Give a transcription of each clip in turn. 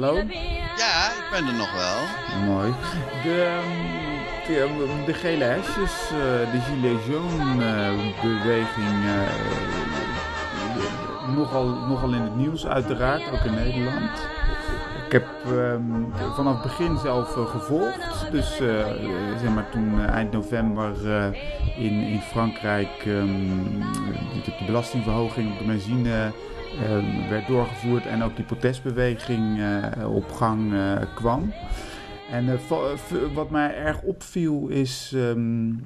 Hallo? Ja, ik ben er nog wel. Mooi. De, ehm, de, de gele hesjes, uh, de Gilets Jaunes-beweging, uh, uh, nogal, nogal in het nieuws uiteraard, ook in Nederland. Ik heb um, vanaf het begin zelf gevolgd. Dus zeg maar toen eind november in, in Frankrijk um, de, de belastingverhoging op de benzine werd doorgevoerd en ook die protestbeweging uh, op gang uh, kwam. En wat mij erg opviel is um,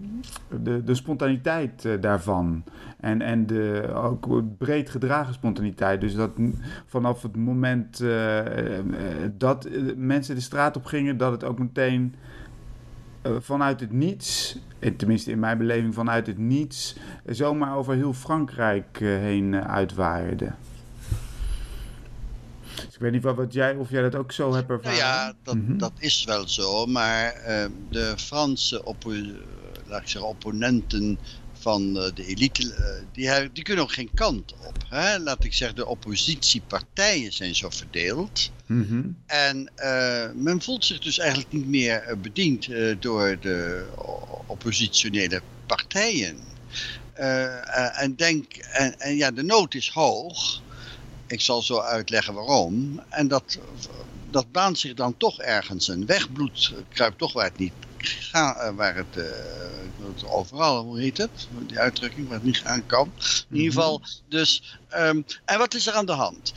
de, de spontaniteit daarvan. En, en de ook breed gedragen spontaniteit. Dus dat vanaf het moment dat mensen de straat op gingen, dat het ook meteen vanuit het niets, tenminste in mijn beleving vanuit het niets, zomaar over heel Frankrijk heen uitwaaide. Dus ik weet niet wat, wat jij, of jij dat ook zo hebt ervaren. Nou ja, dat, mm -hmm. dat is wel zo. Maar uh, de Franse oppo laat ik zeggen, opponenten van uh, de elite, uh, die, die, kunnen ook geen kant op. Hè? Laat ik zeggen, de oppositiepartijen zijn zo verdeeld. Mm -hmm. En men voelt zich dus eigenlijk niet meer bediend door de oppositionele partijen. en denk, en, en ja, de nood is hoog. Ik zal zo uitleggen waarom. En dat, dat baant zich dan toch ergens een weg. Bloed kruipt toch waar het niet gaat, waar het, uh, overal, hoe heet het? Die uitdrukking, waar het niet gaan kan. In ieder geval, dus, um, en wat is er aan de hand?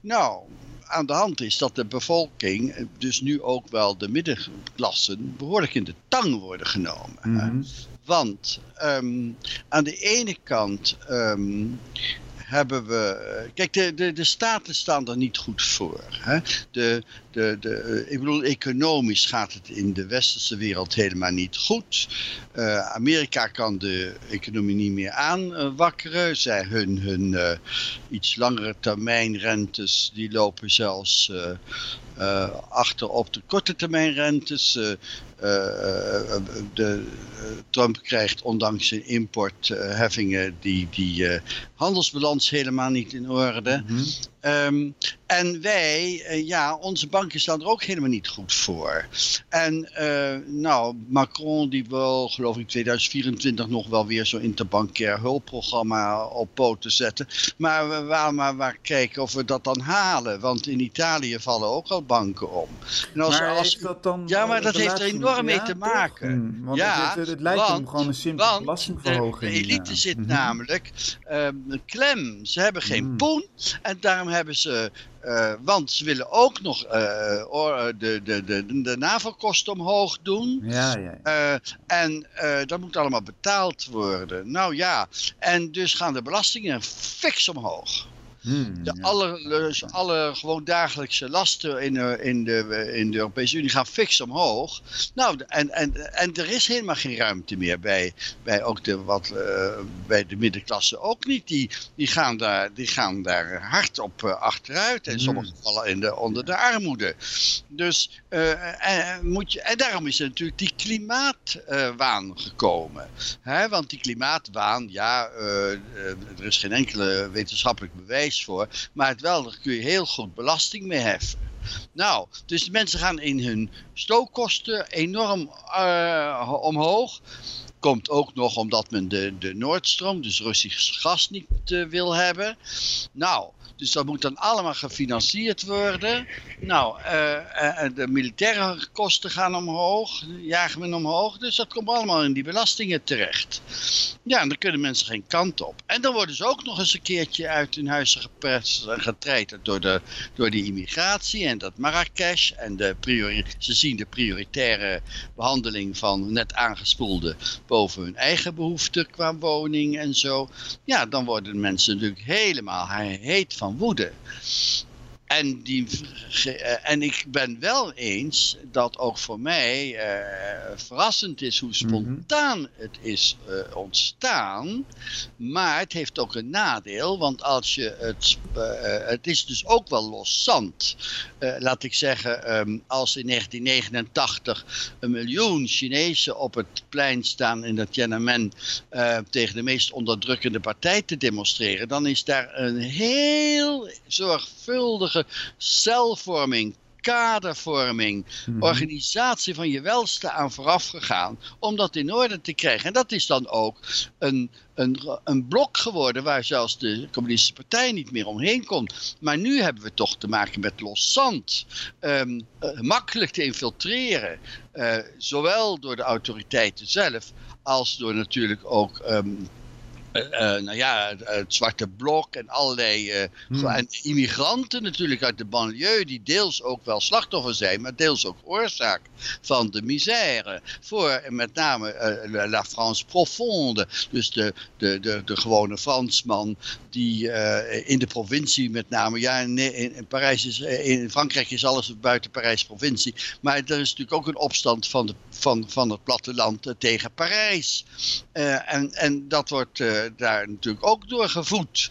Nou, aan de hand is dat de bevolking, dus nu ook wel de middenklassen, behoorlijk in de tang worden genomen. Mm -hmm. Want um, aan de ene kant um, hebben we. Kijk, de, de, de staten staan er niet goed voor. Hè? De, de, de, ik bedoel, economisch gaat het in de westerse wereld helemaal niet goed. Uh, Amerika kan de economie niet meer aanwakkeren. Zij hun, hun uh, iets langere termijn rentes, die lopen zelfs achter op de korte termijn rentes. Uh, de, Trump krijgt ondanks zijn importheffingen die, die handelsbalans helemaal niet in orde. -hmm. Um, en wij, uh, ja, onze banken staan er ook helemaal niet goed voor. En uh, nou, Macron die wil, geloof ik, 2024 nog wel weer zo'n interbankair hulpprogramma op poten zetten. Maar we gaan maar, maar kijken of we dat dan halen. Want in Italië vallen ook al banken om. En als, maar als, dat dan ja, maar dat heeft er enorm mee te maken. Hmm, want ja, het, het, lijkt want, om gewoon een simpele belastingverhoging. De, elite zit mm -hmm. namelijk um, klem. Ze hebben geen Mm. poen. En daarom hebben ze uh, want ze willen ook nog uh, de, de, de, de navelkosten omhoog doen. Ja, ja. Uh, en dat moet allemaal betaald worden. Nou ja, en dus gaan de belastingen fix omhoog. Hmm, De ja. alle, dus alle gewoon dagelijkse lasten in de, in, de, in de Europese Unie gaan fix omhoog. Nou, en, en, en er is helemaal geen ruimte meer bij, bij, ook de, wat, uh, bij de middenklasse ook niet. Die, die, gaan, daar, die gaan daar hard op uh, achteruit. En Hmm. sommigen vallen in de, onder de armoede. Dus, en, moet je, en daarom is er natuurlijk die klimaatwaan gekomen. Hè? Want die klimaatwaan, ja, er is geen enkele wetenschappelijk bewijs voor. Maar het wel, daar kun je heel goed belasting mee heffen. Nou, dus de mensen gaan in hun stookkosten enorm omhoog. Komt ook nog omdat men de, de Noordstroom, dus Russisch gas, niet wil hebben. Nou, dus dat moet dan allemaal gefinancierd worden. Nou, uh, de militaire kosten gaan omhoog, jagen men omhoog. Dus dat komt allemaal in die belastingen terecht. Ja, en dan kunnen mensen geen kant op. En dan worden ze ook nog eens een keertje uit hun huizen geperst en getreiterd door, de, door die immigratie en dat Marrakesh. En de ze zien de prioritaire behandeling van net aangespoelde boven hun eigen behoeften qua woning en zo. Ja, dan worden mensen natuurlijk helemaal heet van woede. En, die, en ik ben wel eens dat ook voor mij uh, verrassend is hoe spontaan mm -hmm. het is uh, ontstaan. Maar het heeft ook een nadeel, want als je het. Uh, het is dus ook wel los zand. laat ik zeggen, um, als in 1989 een miljoen Chinezen op het plein staan in dat Tiananmen tegen de meest onderdrukkende partij te demonstreren, dan is daar een heel zorgvuldige celvorming kadervorming, Mhm. organisatie van je welste aan vooraf gegaan om dat in orde te krijgen. En dat is dan ook een, een, een blok geworden waar zelfs de communistische partij niet meer omheen kon. Maar nu hebben we toch te maken met los zand. Ehm, eh, makkelijk te infiltreren, eh, zowel door de autoriteiten zelf als door natuurlijk ook ehm, eh, eh, nou ja, het, het zwarte blok en allerlei eh, Hmm. en immigranten natuurlijk uit de banlieue, die deels ook wel slachtoffer zijn, maar deels ook oorzaak van de misère. Voor eh, met name eh, la- France profonde, dus de, de, de, de gewone Fransman die eh, in de provincie met name, ja in, Parijs is, eh, in Frankrijk is alles buiten Parijs provincie, maar er is natuurlijk ook een opstand van, de, van, van het platteland eh, tegen Parijs. Eh, en, en dat wordt eh, daar natuurlijk ook door gevoed.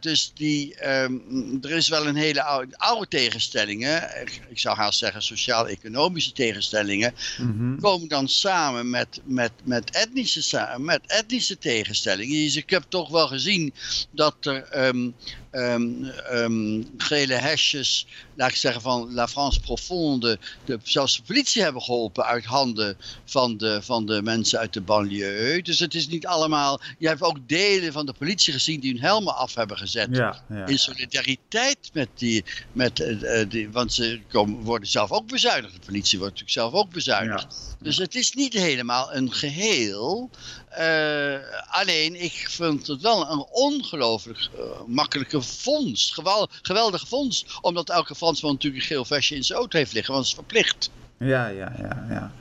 Dus die, ehm, er is wel een hele oude, oude tegenstellingen, ik, ik zou haast zeggen sociaal-economische tegenstellingen, Mhm. komen dan samen met, met, met, etnische, met etnische tegenstellingen. Dus ik heb toch wel gezien dat er ehm, ehm, ehm, gele hesjes, laat ik zeggen van La France Profonde, de, zelfs de politie hebben geholpen uit handen van de, van de mensen uit de banlieue. Dus het is niet allemaal, je hebt ook delen van de politie gezien die hun helmen af hebben gezet Ja, ja. in solidariteit met die, met, eh, eh, die want ze komen, worden zelf ook bezuinigd. De politie wordt natuurlijk zelf ook bezuinigd. Dus het is niet helemaal een geheel. Eh, alleen, ik vind het wel een ongelooflijk eh, makkelijke vondst. Gewel, geweldige vondst. Omdat elke Fransman natuurlijk een geel vestje in zijn auto heeft liggen, want het is verplicht. Ja, ja, ja, ja.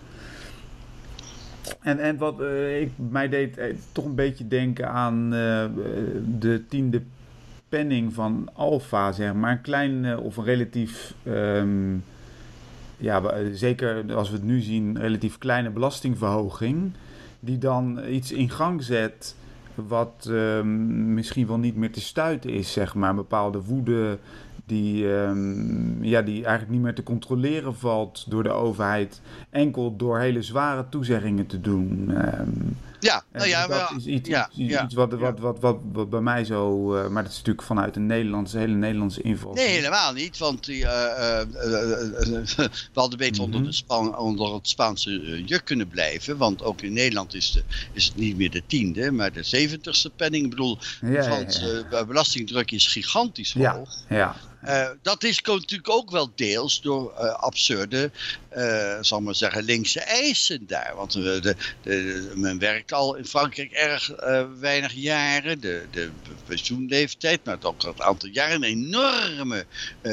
En, en wat eh, ik, mij deed toch een beetje denken aan de tiende penning van Alfa, zeg maar. Een klein of een relatief, ehm, ja, zeker als we het nu zien, relatief kleine belastingverhoging. Die dan iets in gang zet wat ehm, misschien wel niet meer te stuiten is, zeg maar. Een bepaalde woede die, ehm, ja, die eigenlijk niet meer te controleren valt door de overheid. Enkel door hele zware toezeggingen te doen. Ehm, Ja, nou ja, dat wel- is iets, ja, iets, ja, iets wat, ja. wat, wat, wat, wat bij mij zo... eh, maar dat is natuurlijk vanuit een Nederlandse, hele Nederlandse inval. Nee, helemaal niet. Want die, eh, eh, we hadden beter onder, Mhm. de onder het Spaanse juk kunnen blijven. Want ook in Nederland is, de, is het niet meer de tiende, maar de zeventigste penning. Ik bedoel, Ja, de ja, Franse belastingdruk is gigantisch Ja. hoog. Ja, Eh, dat is natuurlijk ook wel deels door eh, absurde, eh zal maar zeggen, linkse eisen daar. Want eh, de, de, de- men werkt al in Frankrijk erg eh, weinig jaren. De, de pensioenleeftijd, maar ook het aantal jaren. Een enorme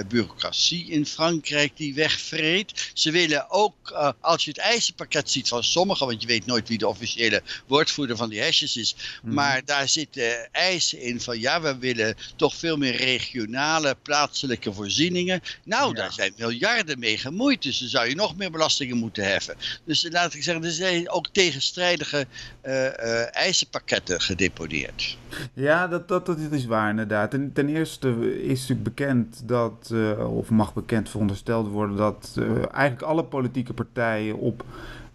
bureaucratie in Frankrijk die wegvreet. Ze willen ook, als je het eisenpakket ziet van sommigen, want je weet nooit wie de officiële woordvoerder van die hesjes is. Mhm. Maar daar zitten eisen in van ja, we willen toch veel meer regionale, plaatselijke voorzieningen. Nou, Ja. daar zijn miljarden mee gemoeid, dus dan zou je nog meer belastingen moeten heffen. Dus laat ik zeggen, er zijn ook tegenstrijdige eh, eh, eisenpakketten gedeponeerd. Ja, dat, dat, dat is waar inderdaad. Ten, eerste is natuurlijk bekend dat, eh, of mag bekend verondersteld worden, dat eigenlijk alle politieke partijen op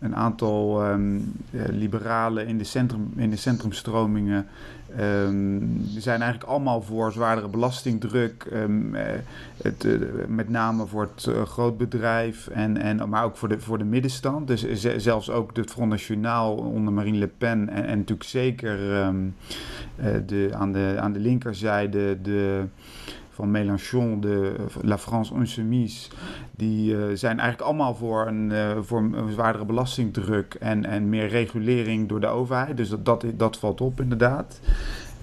een aantal ehm, eh, liberalen in de, centrum, in de centrumstromingen ehm, zijn eigenlijk allemaal voor zwaardere belastingdruk. ehm, eh, het, eh, met name voor het eh, grootbedrijf, en, en, maar ook voor de, voor de middenstand. Dus zelfs ook het Front National onder Marine Le Pen en, en natuurlijk zeker ehm, eh, de, aan, de, aan de linkerzijde de, van Mélenchon, de La France Insoumise, die eh, zijn eigenlijk allemaal voor een, eh, voor een zwaardere belastingdruk en, en meer regulering door de overheid. Dus dat, dat, dat valt op inderdaad.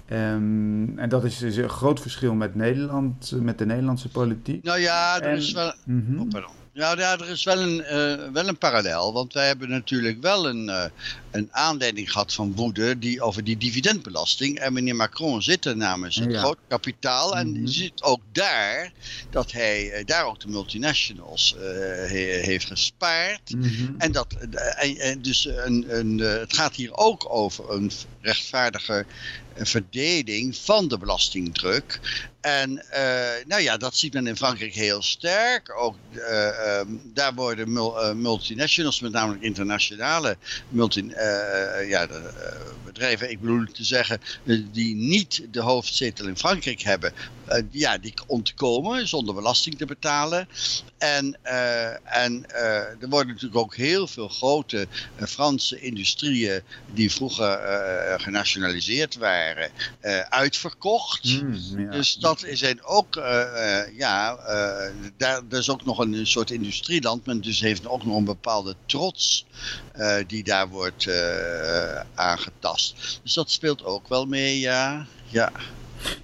Ehm, en dat is dus een groot verschil met Nederland, met de Nederlandse politiek. Nou ja, er En- is wel. Mhm. Oh, pardon. Nou, ja, er is wel een, eh, wel een parallel. Want wij hebben natuurlijk wel een, eh, een aanleiding gehad van woede die, over die dividendbelasting. En meneer Macron zit er namens het Ja. groot kapitaal. En Mhm. je ziet ook daar dat hij eh, daar ook de multinationals he- heeft gespaard. Mhm. En dat, en, en dus een, een, het gaat hier ook over een rechtvaardige verdeling van de belastingdruk. En eh, nou ja, dat ziet men in Frankrijk heel sterk. Ook eh, ehm, daar worden mul- eh, multinationals, met name internationale multi, ja, de, bedrijven, ik bedoel te zeggen, die niet de hoofdzetel in Frankrijk hebben, ja, die ontkomen zonder belasting te betalen. En, en er worden natuurlijk ook heel veel grote Franse industrieën die vroeger genationaliseerd waren, uitverkocht. Mm, dus dat zijn ook, ja, daar, is ook nog een soort industrieland, men dus heeft ook nog een bepaalde trots die daar wordt aangetast. Dus dat speelt ook wel mee, ja. ja.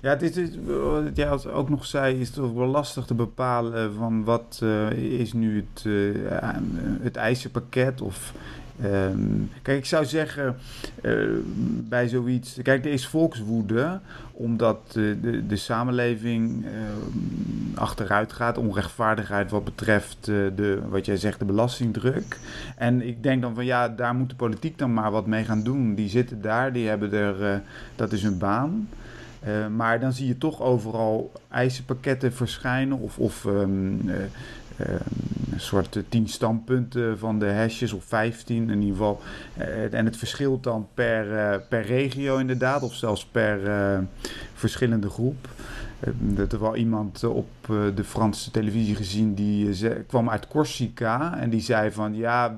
Ja, dit is, wat jij ook nog zei, is toch wel lastig te bepalen van wat uh, is nu het, uh, het eisenpakket of Ehm, kijk, ik zou zeggen bij zoiets. Kijk, er is volkswoede omdat de, de, samenleving uh, achteruit gaat, onrechtvaardigheid wat betreft de, wat jij zegt, de belastingdruk. En ik denk dan van ja, daar moet de politiek dan maar wat mee gaan doen. Die zitten daar, die hebben er, dat is hun baan. Maar dan zie je toch overal eisenpakketten verschijnen of, of um, Ehm, een soort tien standpunten van de hashes of 15 in ieder geval. Eh, en het verschilt dan per, eh, per regio inderdaad, of zelfs per eh, verschillende groep. Dat er wel iemand op de Franse televisie gezien die kwam uit Corsica en die zei van ja,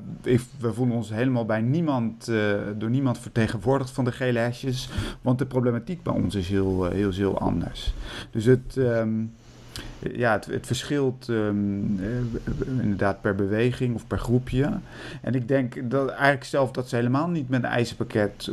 we voelen ons helemaal bij niemand, door niemand vertegenwoordigd van de gele hesjes, want de problematiek bij ons is heel, heel, heel anders. Dus het, ehm, ja, het, het verschilt um, inderdaad per beweging of per groepje. En ik denk dat eigenlijk zelf dat ze helemaal niet met een eisenpakket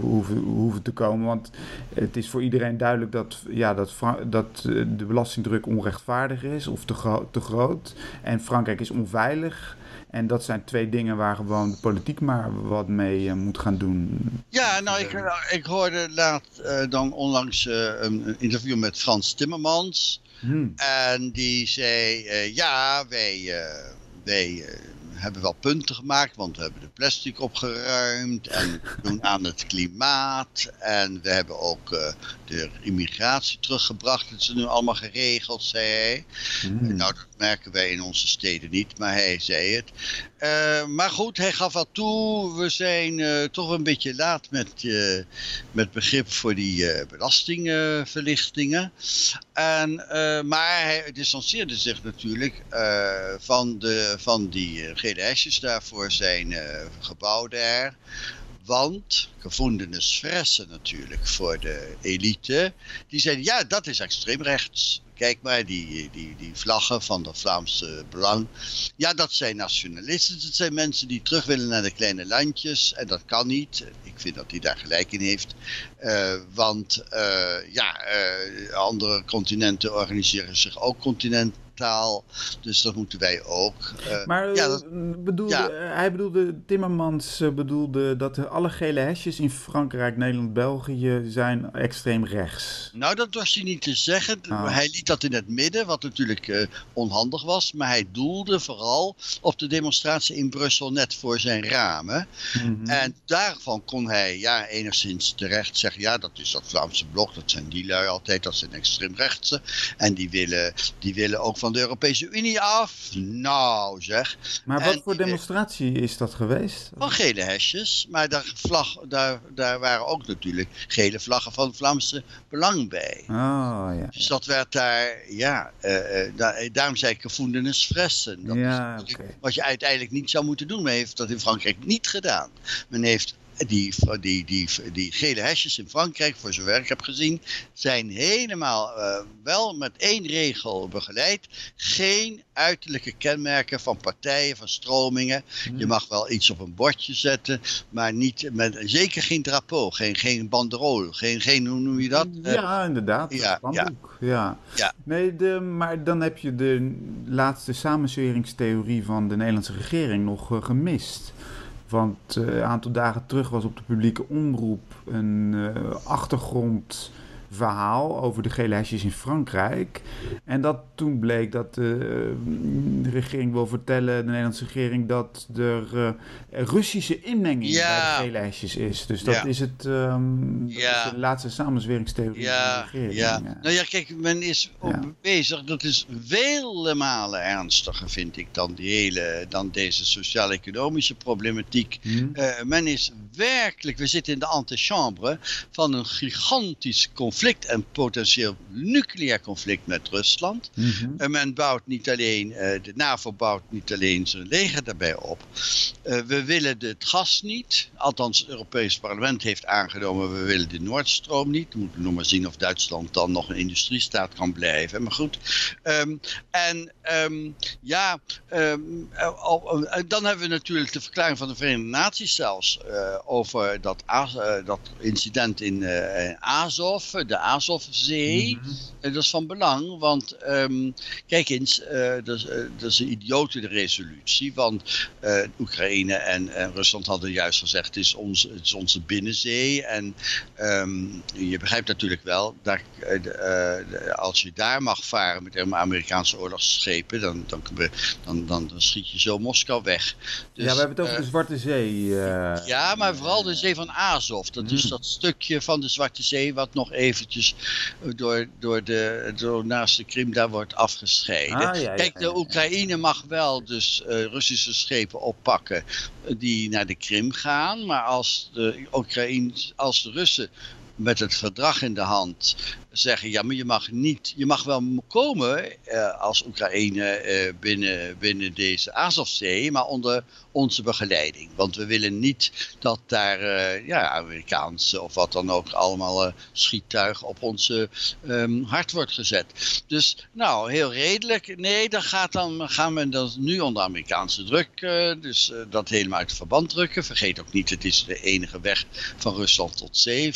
hoeven, hoeven te komen. Want het is voor iedereen duidelijk dat, ja, dat, dat eh, de belastingdruk onrechtvaardig is of te, te groot. En Frankrijk is onveilig. En dat zijn twee dingen waar gewoon de politiek maar wat mee uh, moet gaan doen. Ja, nou, ik, ik hoorde laat dan onlangs een interview met Frans Timmermans. Hmm. En die zei, uh, ja, wij, uh, wij uh, hebben wel punten gemaakt, want we hebben de plastic opgeruimd en doen aan het klimaat. En we hebben ook de immigratie teruggebracht. Dat is nu allemaal geregeld, zei hij. Hmm. Nou, dat merken wij in onze steden niet, maar hij zei het. Uh, maar goed, hij gaf al toe, we zijn uh, toch een beetje laat met, uh, met begrip voor die belastingverlichtingen. En, maar hij distanceerde zich natuurlijk van, de, van die gele hesjes daarvoor zijn gebouw daar. Want gevoelens fressen natuurlijk voor de elite. Die zeiden, ja, dat is extreem rechts. Kijk maar, die, die, die vlaggen van de Vlaamse Belang. Ja, dat zijn nationalisten. Dat zijn mensen die terug willen naar de kleine landjes. En dat kan niet. Ik vind dat hij daar gelijk in heeft. Uh, want uh, ja, uh, andere continenten organiseren zich ook continenten dus dat moeten wij ook. Uh, maar ja, dat, bedoelde, ja. hij bedoelde, Timmermans bedoelde dat alle gele hesjes in Frankrijk, Nederland, België zijn extreem rechts. Nou, dat was hij niet te zeggen. Ah. Hij liet dat in het midden, wat natuurlijk uh, onhandig was. Maar hij doelde vooral op de demonstratie in Brussel net voor zijn ramen. Mm -hmm. En daarvan kon hij ja, enigszins terecht zeggen, ja, dat is dat Vlaamse blok, dat zijn die lui altijd, dat zijn extreemrechtse. En die willen, die willen ook van de Europese Unie af. Nou zeg. Maar wat voor demonstratie is dat geweest? Van gele hesjes. Maar daar, vlag, daar, daar waren ook natuurlijk gele vlaggen van het Vlaamse Belang bij. Oh ja. Dus dat werd daar, ja, uh, uh, daar, daarom zei ik gevoelens fressen. Dat ja, is okay. Wat je uiteindelijk niet zou moeten doen. Men heeft dat in Frankrijk niet gedaan. Men heeft die, die, die, die gele hesjes in Frankrijk, voor zover ik heb gezien, zijn helemaal uh, wel met één regel begeleid. Geen uiterlijke kenmerken van partijen, van stromingen. Hmm. Je mag wel iets op een bordje zetten, maar niet met, zeker geen drapeau, geen, geen geen, geen, hoe noem je dat? Ja, inderdaad. Ja, ja. ja. ja. Nee, de, maar dan heb je de laatste samenzweringstheorie van de Nederlandse regering nog uh, gemist. Want uh, een aantal dagen terug was op de publieke omroep een uh, achtergrond verhaal over de gele hesjes in Frankrijk. En dat toen bleek dat de, de regering wil vertellen, de Nederlandse regering, dat er uh, Russische inmenging ja. bij de gele hesjes is. Dus dat ja. is het um, ja. is de laatste samenzweringstheorie ja. van de regering. Ja. Nou ja, kijk, men is ook bezig. Dat is vele malen ernstiger, vind ik, dan, die hele, dan deze sociaal-economische problematiek. Hmm. Uh, men is werkelijk, we zitten in de antichambre van een gigantisch conflict en potentieel nucleair conflict met Rusland. Mhm. En men bouwt niet alleen, de NAVO bouwt niet alleen zijn leger daarbij op. we willen het gas niet, althans het Europees parlement heeft aangenomen, we willen de Noordstroom niet. We moeten nog maar zien of Duitsland dan nog een industriestaat kan blijven. Maar goed. Ehm, en um, ja, um, dan hebben we natuurlijk de verklaring van de Verenigde Naties zelfs uh, over dat, uh, dat incident in uh, Azov, de Azovzee. Mm -hmm. dat is van belang, want kijk eens, dat is, dat, is, een idiote resolutie, want Oekraïne en, en, Rusland hadden juist gezegd, het is, ons, het is onze binnenzee en je begrijpt natuurlijk wel, dat, als je daar mag varen met Amerikaanse oorlogsschepen, dan, dan, dan, dan, dan schiet je zo Moskou weg. Dus, ja, we hebben het over de Zwarte Zee. Uh, ja, maar vooral de zee van Azov. Dat is dat stukje van de Zwarte Zee wat nog eventjes door, door de, door naast de Krim daar wordt afgescheiden. Ah, ja, Kijk, de Oekraïne mag wel dus uh, Russische schepen oppakken die naar de Krim gaan. Maar als de, Oekraïne, als de Russen met het verdrag in de hand zeggen, ja, maar je mag niet, je mag wel komen eh, als Oekraïne eh, binnen, binnen deze Azovzee, maar onder onze begeleiding. Want we willen niet dat daar uh, ja, Amerikaanse of wat dan ook allemaal uh, schiettuig op onze um, hart wordt gezet. Dus nou, heel redelijk. Nee, dan, gaat dan gaan we dan nu onder Amerikaanse druk uh, dus dat helemaal uit het verband drukken. Vergeet ook niet, het is de enige weg van Rusland tot zee.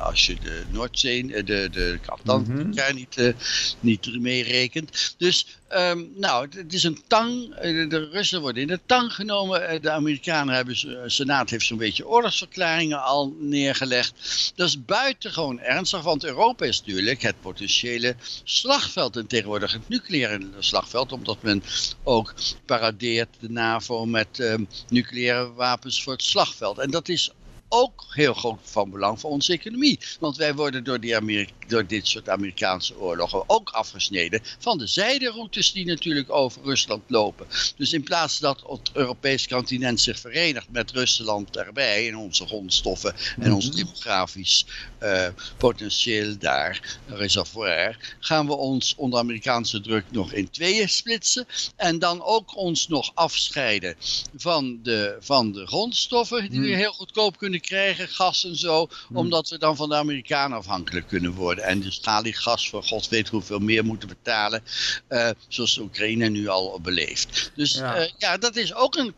als je de Noordzee, de, de Atlantic mm -hmm. niet, niet meerekent. Dus um, nou, het is een tang. De Russen worden in de tang genomen. De Amerikanen hebben, de Senaat heeft zo'n beetje oorlogsverklaringen al neergelegd. Dat is buitengewoon ernstig, want Europa is natuurlijk het potentiële slagveld. En tegenwoordig het nucleaire slagveld, omdat men ook paradeert de NAVO met um, nucleaire wapens voor het slagveld. En dat is ook heel groot van belang voor onze economie. Want wij worden door, die Amerika door dit soort Amerikaanse oorlogen ook afgesneden van de zijderoutes die natuurlijk over Rusland lopen. Dus in plaats dat het Europese continent zich verenigt met Rusland erbij in onze grondstoffen en ons mhm. demografisch uh, potentieel daar, reservoir, gaan we ons onder Amerikaanse druk nog in tweeën splitsen en dan ook ons nog afscheiden van de, van de grondstoffen die we mhm. heel goedkoop kunnen krijgen, gas en zo, mhm. omdat we dan van de Amerikanen afhankelijk kunnen worden. En dus schaliegas voor god weet hoeveel meer moeten betalen, uh, zoals de Oekraïne nu al beleeft. Dus ja. Uh, ja, dat is ook een,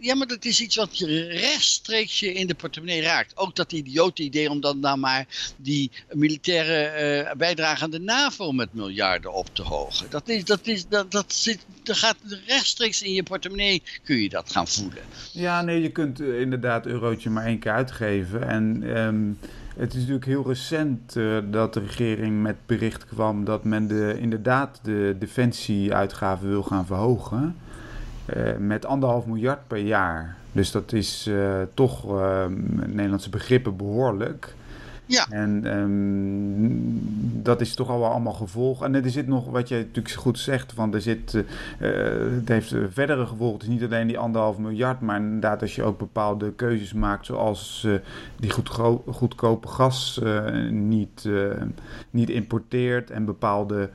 ja, maar dat is iets wat je rechtstreeks je in de portemonnee raakt. Ook dat idiote idee om dan nou maar die militaire uh, bijdrage aan de NAVO met miljarden op te hogen. Dat, is, dat, is, dat, dat, zit, dat gaat rechtstreeks in je portemonnee kun je dat gaan voelen. Ja, nee, je kunt inderdaad eurotje maar één keer uitgeven. En um, het is natuurlijk heel recent uh, dat de regering met bericht kwam dat men de, inderdaad de defensieuitgaven wil gaan verhogen. Uh, met anderhalf miljard per jaar. Dus dat is toch Nederlandse begrippen behoorlijk. Ja. En um, dat is toch al wel allemaal gevolg. En er zit nog, wat je natuurlijk goed zegt, van er zit, uh, het heeft verdere gevolgen. Het is niet alleen die anderhalf miljard, maar inderdaad als je ook bepaalde keuzes maakt, zoals uh, die goedko goedkope gas uh, niet, niet importeert en bepaalde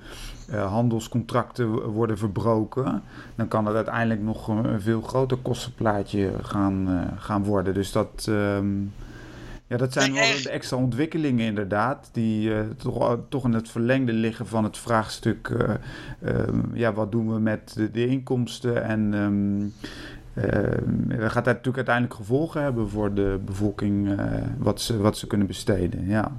handelscontracten worden verbroken, dan kan het uiteindelijk nog een veel groter kostenplaatje gaan, gaan worden. Dus dat... Um, ja, dat zijn wel de extra ontwikkelingen inderdaad, die uh, toch, toch in het verlengde liggen van het vraagstuk, uh, uh, ja, wat doen we met de, de inkomsten en um, dat gaat natuurlijk uiteindelijk gevolgen hebben voor de bevolking, wat, ze, wat ze kunnen besteden, ja.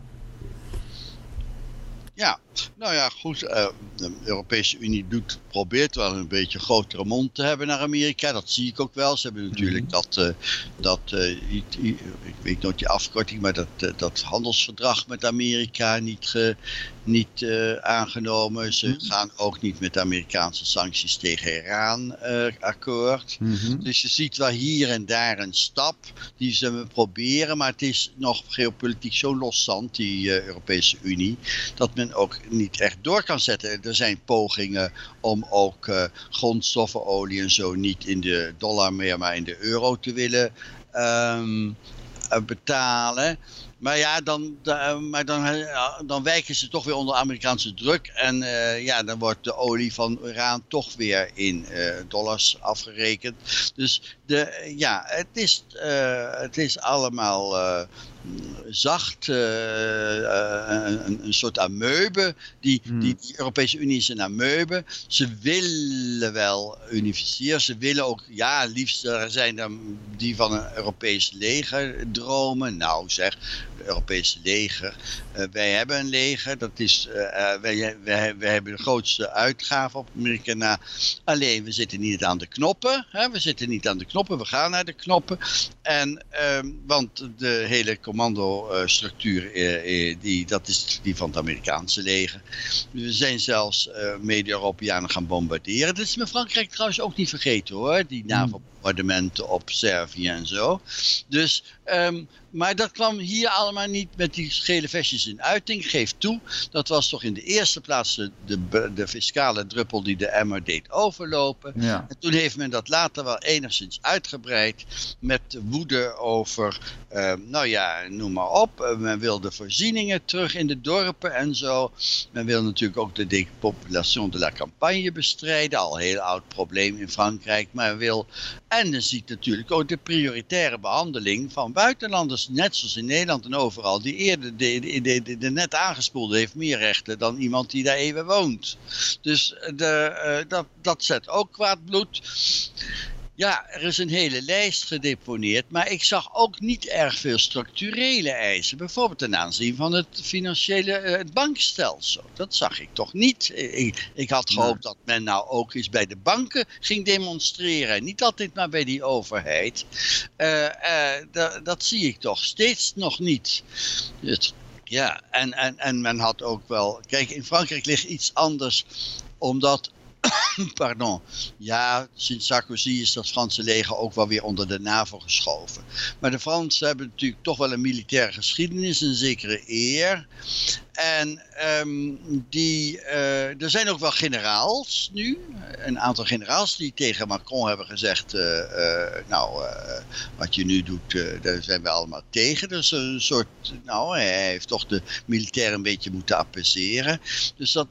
Ja, nou ja, goed. Uh, de Europese Unie doet, probeert wel een beetje grotere mond te hebben naar Amerika. Dat zie ik ook wel. Ze hebben natuurlijk mm -hmm. dat, uh, dat uh, ik weet nooit die afkorting, maar dat, dat handelsverdrag met Amerika niet, ge, niet aangenomen. Ze mm -hmm. gaan ook niet met de Amerikaanse sancties tegen Iran akkoord. Mm -hmm. Dus je ziet wel hier en daar een stap die ze proberen, maar het is nog geopolitiek zo loszand, die Europese Unie, dat men ook niet echt door kan zetten. Er zijn pogingen om ook uh, grondstoffen, olie en zo niet in de dollar meer, maar in de euro te willen ehm, betalen. Maar ja, dan, maar dan, dan wijken ze toch weer onder Amerikaanse druk. En ja, dan wordt de olie van Iran toch weer in dollars afgerekend. Dus de, ja, het is, het is allemaal zacht, een, een, soort amoebe. Die, hmm. die, die, Europese Unie is een amoebe. Ze willen wel unificeren. Ze willen ook, ja, liefst zijn er die van een Europees leger dromen. Nou zeg, Europese leger. Uh, wij hebben een leger. Dat is, wij, wij, wij hebben de grootste uitgave op Amerika na. Alleen, we zitten niet aan de knoppen. Hè? We zitten niet aan de knoppen. We gaan naar de knoppen. En, ehm, want de hele commandostructuur, die, dat is die van het Amerikaanse leger. We zijn zelfs mede-Europeanen gaan bombarderen. Dat is met Frankrijk trouwens ook niet vergeten hoor, die hmm. NAVO-bombardementen op Servië en zo. Dus um, maar dat kwam hier allemaal niet met die gele vestjes in uiting. Geef toe, dat was toch in de eerste plaats de, de, de fiscale druppel die de emmer deed overlopen. Ja. En toen heeft men dat later wel enigszins uitgebreid met woede over, uh, nou ja, noem maar op. Uh, men wilde voorzieningen terug in de dorpen en zo. Men wil natuurlijk ook de depopulation de la campagne bestrijden. Al een heel oud probleem in Frankrijk. Maar men wil, en men ziet natuurlijk ook de prioritaire behandeling van buitenlanders net zoals in Nederland en overal, die eerder de, de, de, de, net aangespoelde heeft meer rechten dan iemand die daar even woont. Dus de, uh, dat, dat zet ook kwaad bloed. Ja, er is een hele lijst gedeponeerd, maar ik zag ook niet erg veel structurele eisen. Bijvoorbeeld ten aanzien van het financiële uh, het bankstelsel. Dat zag ik toch niet. Ik, ik had gehoopt dat men nou ook eens bij de banken ging demonstreren. Niet altijd maar bij die overheid. Uh, uh, dat zie ik toch steeds nog niet. Het, ja, en, en, en men had ook wel... Kijk, in Frankrijk ligt iets anders omdat pardon, ja, sinds Sarkozy is dat Franse leger ook wel weer onder de NAVO geschoven. Maar de Fransen hebben natuurlijk toch wel een militaire geschiedenis, een zekere eer. En um, die, uh, er zijn ook wel generaals nu, een aantal generaals die tegen Macron hebben gezegd, uh, uh, nou, wat je nu doet, daar zijn we allemaal tegen. Dus een soort, nou, hij heeft toch de militairen een beetje moeten apaiseren. Dus dat,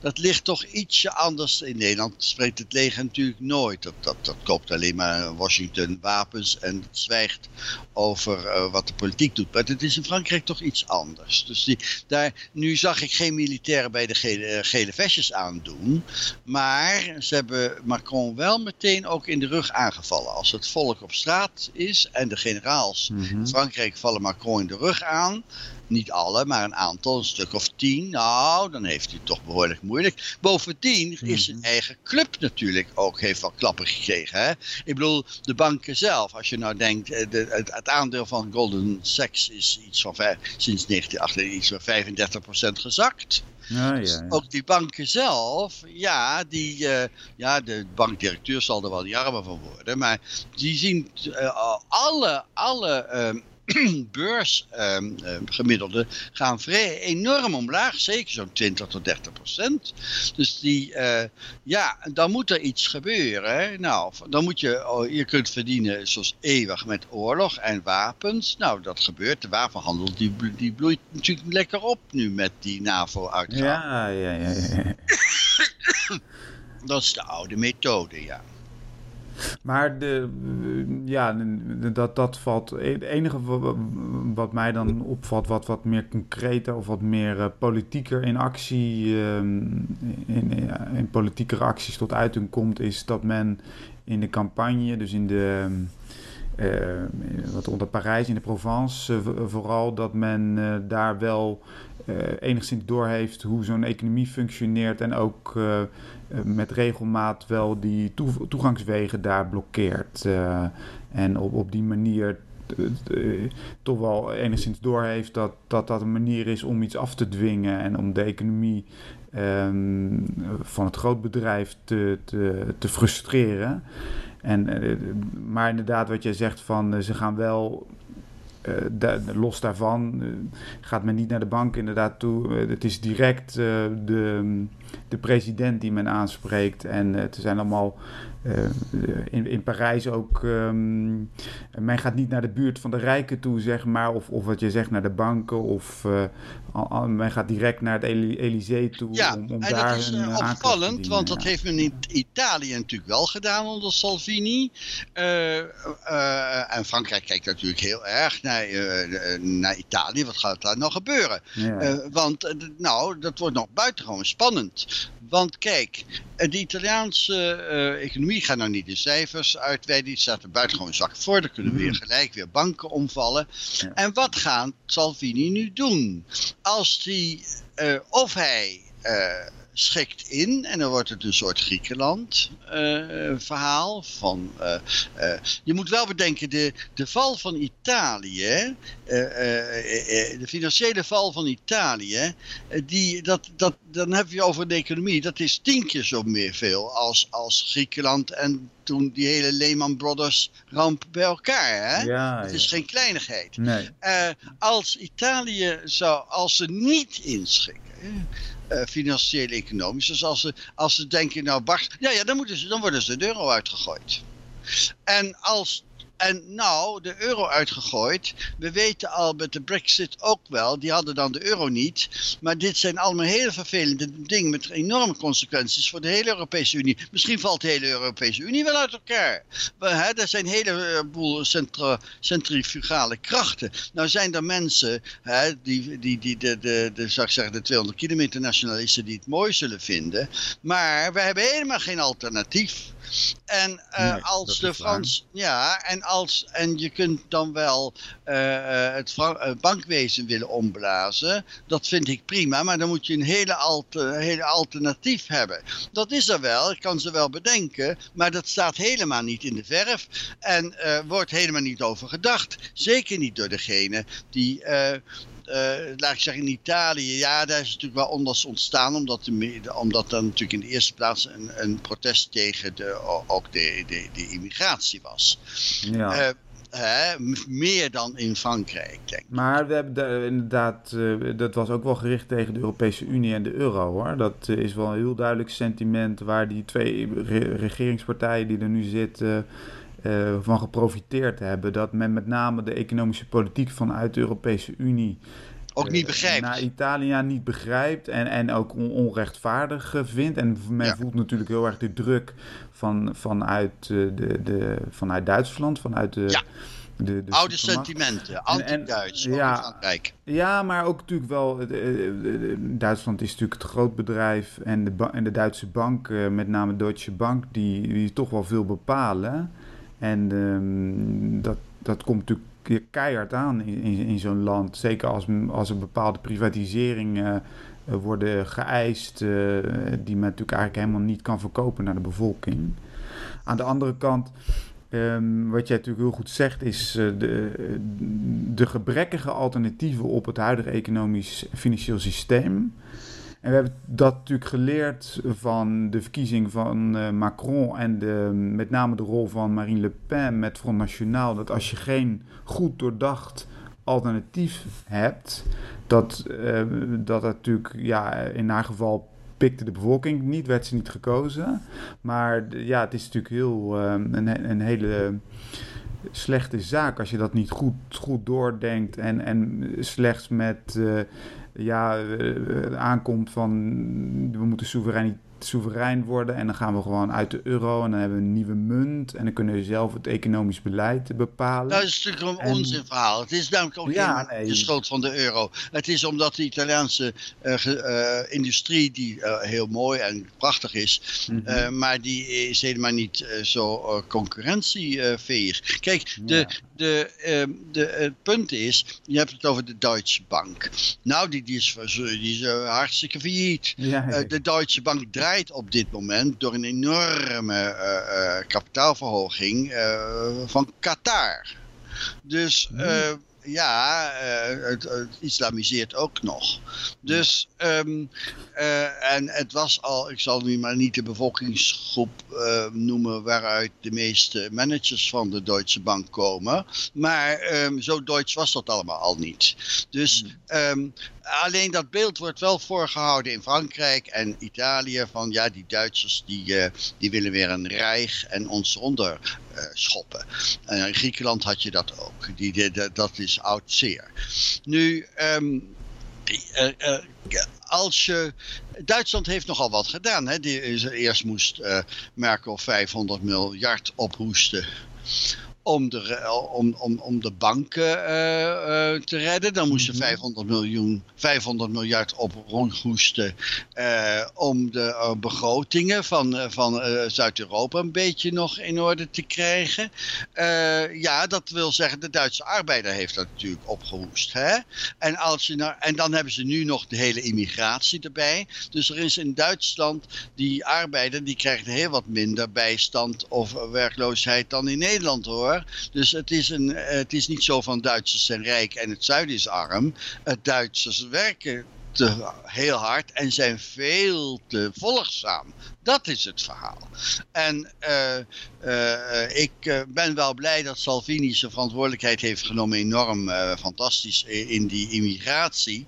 dat, ligt toch ietsje anders. In Nederland spreekt het leger natuurlijk nooit. Dat, dat, dat koopt alleen maar Washington wapens en zwijgt over wat de politiek doet. Maar het is in Frankrijk toch iets anders. Dus die, daar, nu zag ik geen militairen bij de gele, eh, gele vestjes aandoen. Maar ze hebben Macron wel meteen ook in de rug aangevallen. Als het volk op straat is en de generaals mm in Frankrijk vallen Macron in de rug aan niet alle, maar een aantal, een stuk of tien. Nou, dan heeft hij het toch behoorlijk moeilijk. Bovendien is zijn mhm. eigen club natuurlijk ook heeft wel klappen gekregen. Hè? Ik bedoel, de banken zelf, als je nou denkt, eh, de, het, het, aandeel van Golden Sachs is iets van sinds 1998 iets van 35% gezakt. Ja, ja, ja. Ook die banken zelf, ja, die, uh, ja, de bankdirecteur zal er wel niet armer van worden, maar die zien uh, alle, alle uh, beursgemiddelde ehm, ehm, gaan vrij enorm omlaag. Zeker zo'n 20 tot 30 procent. Dus die, uh, ja, dan moet er iets gebeuren. Hè? Nou, dan moet je, oh, je kunt verdienen zoals eeuwig met oorlog en wapens. Nou, dat gebeurt. De wapenhandel die, die bloeit natuurlijk lekker op nu met die NAVO-uitgaven. Ja, ja, ja. ja. dat is de oude methode, ja. Maar de, ja, dat, dat valt. Het enige wat mij dan opvalt, wat, wat meer concreter of wat meer uh, politieker in actie, uh, in, in politieke acties tot uiting komt, is dat men in de campagne, dus in de. Uh, wat onder Parijs, in de Provence, uh, vooral dat men daar wel enigszins doorheeft hoe zo'n economie functioneert en ook eh, met regelmaat wel die toegangswegen daar blokkeert. En op, op die manier toch wel enigszins doorheeft dat, dat dat een manier is om iets af te dwingen en om de economie um, van het grootbedrijf te, te, te frustreren. En, maar inderdaad, wat jij zegt van ze gaan wel los daarvan gaat men niet naar de bank inderdaad toe. het is direct de, de president die men aanspreekt. En het zijn allemaal in, in Parijs ook. Um, men gaat niet naar de buurt van de rijken toe, zeg maar. Of, of wat je zegt, naar de banken. Of men gaat direct naar het Elysée toe. Ja, om, om en daar dat is uh, opvallend, want dat heeft men in Italië natuurlijk wel gedaan onder Salvini. Uh, uh, en Frankrijk kijkt natuurlijk heel erg naar, naar Italië. Wat gaat daar nog gebeuren? Ja. want nou, dat wordt nog buitengewoon spannend. Want kijk, de Italiaanse economie gaat nou niet de cijfers uitweiden. Die staat er buitengewoon zwak voor. Er kunnen weer mhm. gelijk weer banken omvallen. Ja. En wat gaat Salvini nu doen? Als die, uh, of hij uh, schikt in en dan wordt het een soort Griekenland uh, verhaal. Van, je moet wel bedenken, de, de val van Italië, de financiële val van Italië, die, dat, dat, dan heb je over de economie, dat is tien keer zo meer veel als, als Griekenland en toen die hele Lehman Brothers ramp bij elkaar. Hè? Ja, het is geen kleinigheid. Nee. Als Italië zou, als ze niet inschikken, uh, financieel economisch, dus als ze, als ze denken, nou Bart, ja, ja dan, moeten ze, dan worden ze de euro uitgegooid. En als en nou, de euro uitgegooid. We weten al met de brexit ook wel, die hadden dan de euro niet. Maar dit zijn allemaal hele vervelende dingen met enorme consequenties voor de hele Europese Unie. Misschien valt de hele Europese Unie wel uit elkaar. hè, er zijn een heleboel centrifugale krachten. Nou zijn er mensen, hè, die, die, die, de, de, de, zou ik zeggen, de 200 kilometer nationalisten die het mooi zullen vinden. Maar we hebben helemaal geen alternatief. En uh, als de Frans, ja, en als, en je kunt dan wel uh, het bankwezen willen omblazen, dat vind ik prima, maar dan moet je een hele, hele alternatief hebben. Dat is er wel, ik kan ze wel bedenken, maar dat staat helemaal niet in de verf en wordt helemaal niet over gedacht. Zeker niet door degene die laat ik zeggen in Italië, ja, daar is natuurlijk wel onders ontstaan, omdat, de, omdat er natuurlijk in de eerste plaats een, een protest tegen de, ook de, de, de immigratie was. Ja. Uh, Hè, meer dan in Frankrijk, denk ik. Maar we hebben inderdaad, uh, dat was ook wel gericht tegen de Europese Unie en de euro hoor. Dat is wel een heel duidelijk sentiment waar die twee re regeringspartijen die er nu zitten uh, van geprofiteerd hebben. Dat men met name de economische politiek vanuit de Europese Unie ook niet eh, begrijpt. naar Italië niet begrijpt en, en ook onrechtvaardig eh, vindt. En men voelt natuurlijk heel erg de druk van, vanuit, de, de, vanuit Duitsland, vanuit de... Ja. De, de Oude sentimenten, anti-Duits, ja, Frankrijk. Ja, maar ook natuurlijk wel. Duitsland is natuurlijk het groot bedrijf en de, en de Duitse bank, met name Deutsche Bank, die, die toch wel veel bepalen. En um, dat, dat komt natuurlijk keihard aan in, in, zo'n land. Zeker als, als er bepaalde privatiseringen uh, worden geëist, uh, die men natuurlijk eigenlijk helemaal niet kan verkopen naar de bevolking. Aan de andere kant, um, wat jij natuurlijk heel goed zegt, is uh, de, de gebrekkige alternatieven op het huidige economisch financieel systeem. En we hebben dat natuurlijk geleerd van de verkiezing van uh, Macron en de, met name de rol van Marine Le Pen met Front National. Dat als je geen goed doordacht alternatief hebt, dat, uh, dat natuurlijk ja, in haar geval pikte de bevolking niet, werd ze niet gekozen. Maar ja, het is natuurlijk heel, uh, een, een hele slechte zaak als je dat niet goed, goed doordenkt en, en slechts met ja, uh, aankomt van we moeten soevereiniteit soeverein worden en dan gaan we gewoon uit de euro en dan hebben we een nieuwe munt en dan kunnen we zelf het economisch beleid bepalen. Dat is natuurlijk een onzinverhaal. Het is namelijk ook ja, nee. de schuld van de euro. Het is omdat de Italiaanse uh, uh, industrie, die uh, heel mooi en prachtig is, mm -hmm. maar die is helemaal niet zo concurrentieveeg. Kijk, de, de, ehm, de, het punt is, je hebt het over de Deutsche Bank. Nou, die, die is, die is hartstikke failliet. Ja, de Deutsche Bank draait op dit moment door een enorme uh, kapitaalverhoging uh, van Qatar. Dus uh, ja, het, het, islamiseert ook nog. Dus, ehm, en het was al, ik zal nu maar niet de bevolkingsgroep noemen waaruit de meeste managers van de Deutsche Bank komen. Maar um, zo Duits was dat allemaal al niet. Dus um, alleen dat beeld wordt wel voorgehouden in Frankrijk en Italië van ja, die Duitsers die, uh, die willen weer een rijg en ons onder schoppen. En in Griekenland had je dat ook. Die, dat is oud zeer. Nu, um, uh, als je. Duitsland heeft nogal wat gedaan. Hè? Die, eerst moest Merkel 500 miljard ophoesten om de, om, om, om de banken uh, uh, te redden. Dan moesten 500, miljoen, 500 miljard op rondhoesten uh, om de begrotingen van, van Zuid-Europa een beetje nog in orde te krijgen. ja, dat wil zeggen, de Duitse arbeider heeft dat natuurlijk opgehoest. Hè? En, als je nou, en dan hebben ze nu nog de hele immigratie erbij. Dus er is in Duitsland, die arbeider, die krijgt heel wat minder bijstand of werkloosheid dan in Nederland hoor. Dus het is, een, het is niet zo van Duitsers zijn rijk en het zuiden is arm. Duitsers werken te, heel hard en zijn veel te volgzaam. Dat is het verhaal. En uh, uh, ik uh, ben wel blij dat Salvini zijn verantwoordelijkheid heeft genomen, enorm fantastisch in die immigratie.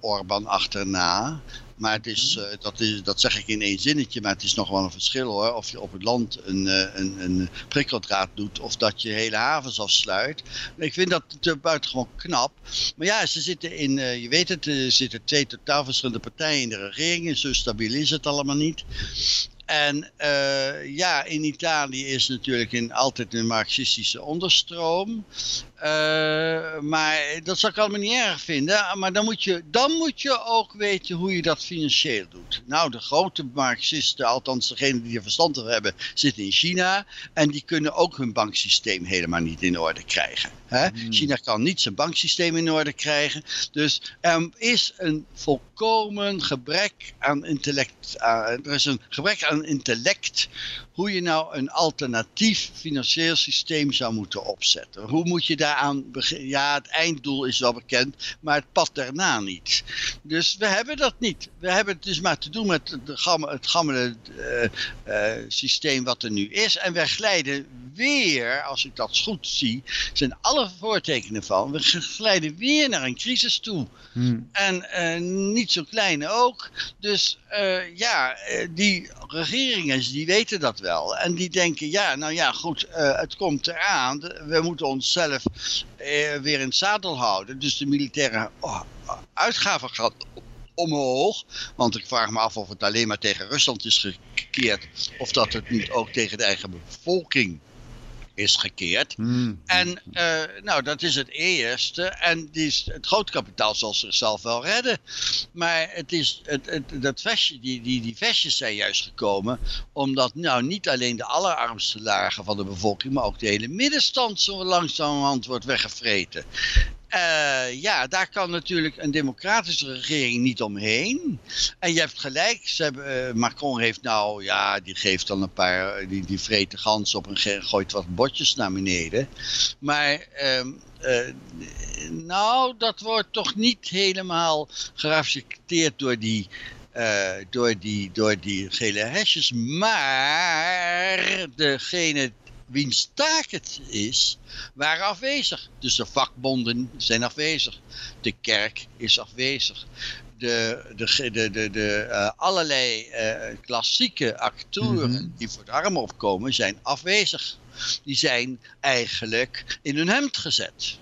Orban achterna. Maar het is, uh, dat, is, dat zeg ik in één zinnetje, maar het is nog wel een verschil hoor. Of je op het land een, uh, een, een prikkeldraad doet of dat je hele havens afsluit. Ik vind dat buitengewoon knap. Maar ja, ze zitten in, je weet het, er zitten twee totaal verschillende partijen in de regering. En zo stabiel is het allemaal niet. En uh, ja, in Italië is natuurlijk in, altijd een marxistische onderstroom. Uh, maar dat zou ik allemaal niet erg vinden. Maar dan moet, je, dan moet je ook weten hoe je dat financieel doet. Nou, de grote marxisten, althans degenen die er verstand van hebben, zitten in China. En die kunnen ook hun banksysteem helemaal niet in orde krijgen. Hè? Hmm. China kan niet zijn banksysteem in orde krijgen. Dus er is een volkomen gebrek aan intellect. Uh, er is een gebrek aan intellect hoe je nou een alternatief financieel systeem zou moeten opzetten. Hoe moet je daaraan beginnen? Ja, het einddoel is wel bekend, maar het pad daarna niet. Dus we hebben dat niet. We hebben het dus maar te doen met het gammele uh, uh, systeem wat er nu is. En we glijden weer, als ik dat goed zie, zijn alle voortekenen van, we glijden weer naar een crisis toe. Hmm. En uh, niet zo klein ook. Dus ja, die regeringen die weten dat wel. En die denken, ja, nou ja, goed, uh, het komt eraan. We moeten onszelf uh, weer in het zadel houden. Dus de militaire oh, uitgaven gaat omhoog. Want ik vraag me af of het alleen maar tegen Rusland is gekeerd. Of dat het niet ook tegen de eigen bevolking is gekeerd. Hmm. En uh, nou, dat is het eerste. En die, het grote kapitaal zal zichzelf wel redden. Maar het is, het, het, dat vestje, die, die, die vestjes zijn juist gekomen omdat nou niet alleen de allerarmste lagen van de bevolking, maar ook de hele middenstand zo langzamerhand wordt weggevreten. Uh, ja, daar kan natuurlijk een democratische regering niet omheen. En je hebt gelijk, ze hebben, uh, Macron heeft nou, ja, die geeft dan een paar, die, die vreten gans op en gooit wat botjes naar beneden. Maar, uh, nou, dat wordt toch niet helemaal geraflecteerd door die... Door, die, door die gele hesjes. Maar degene wiens taak het is, waren afwezig. Dus de vakbonden zijn afwezig. De kerk is afwezig. De, de, de, de, de uh, allerlei uh, klassieke actoren mm -hmm. die voor de arm opkomen, zijn afwezig. Die zijn eigenlijk in hun hemd gezet.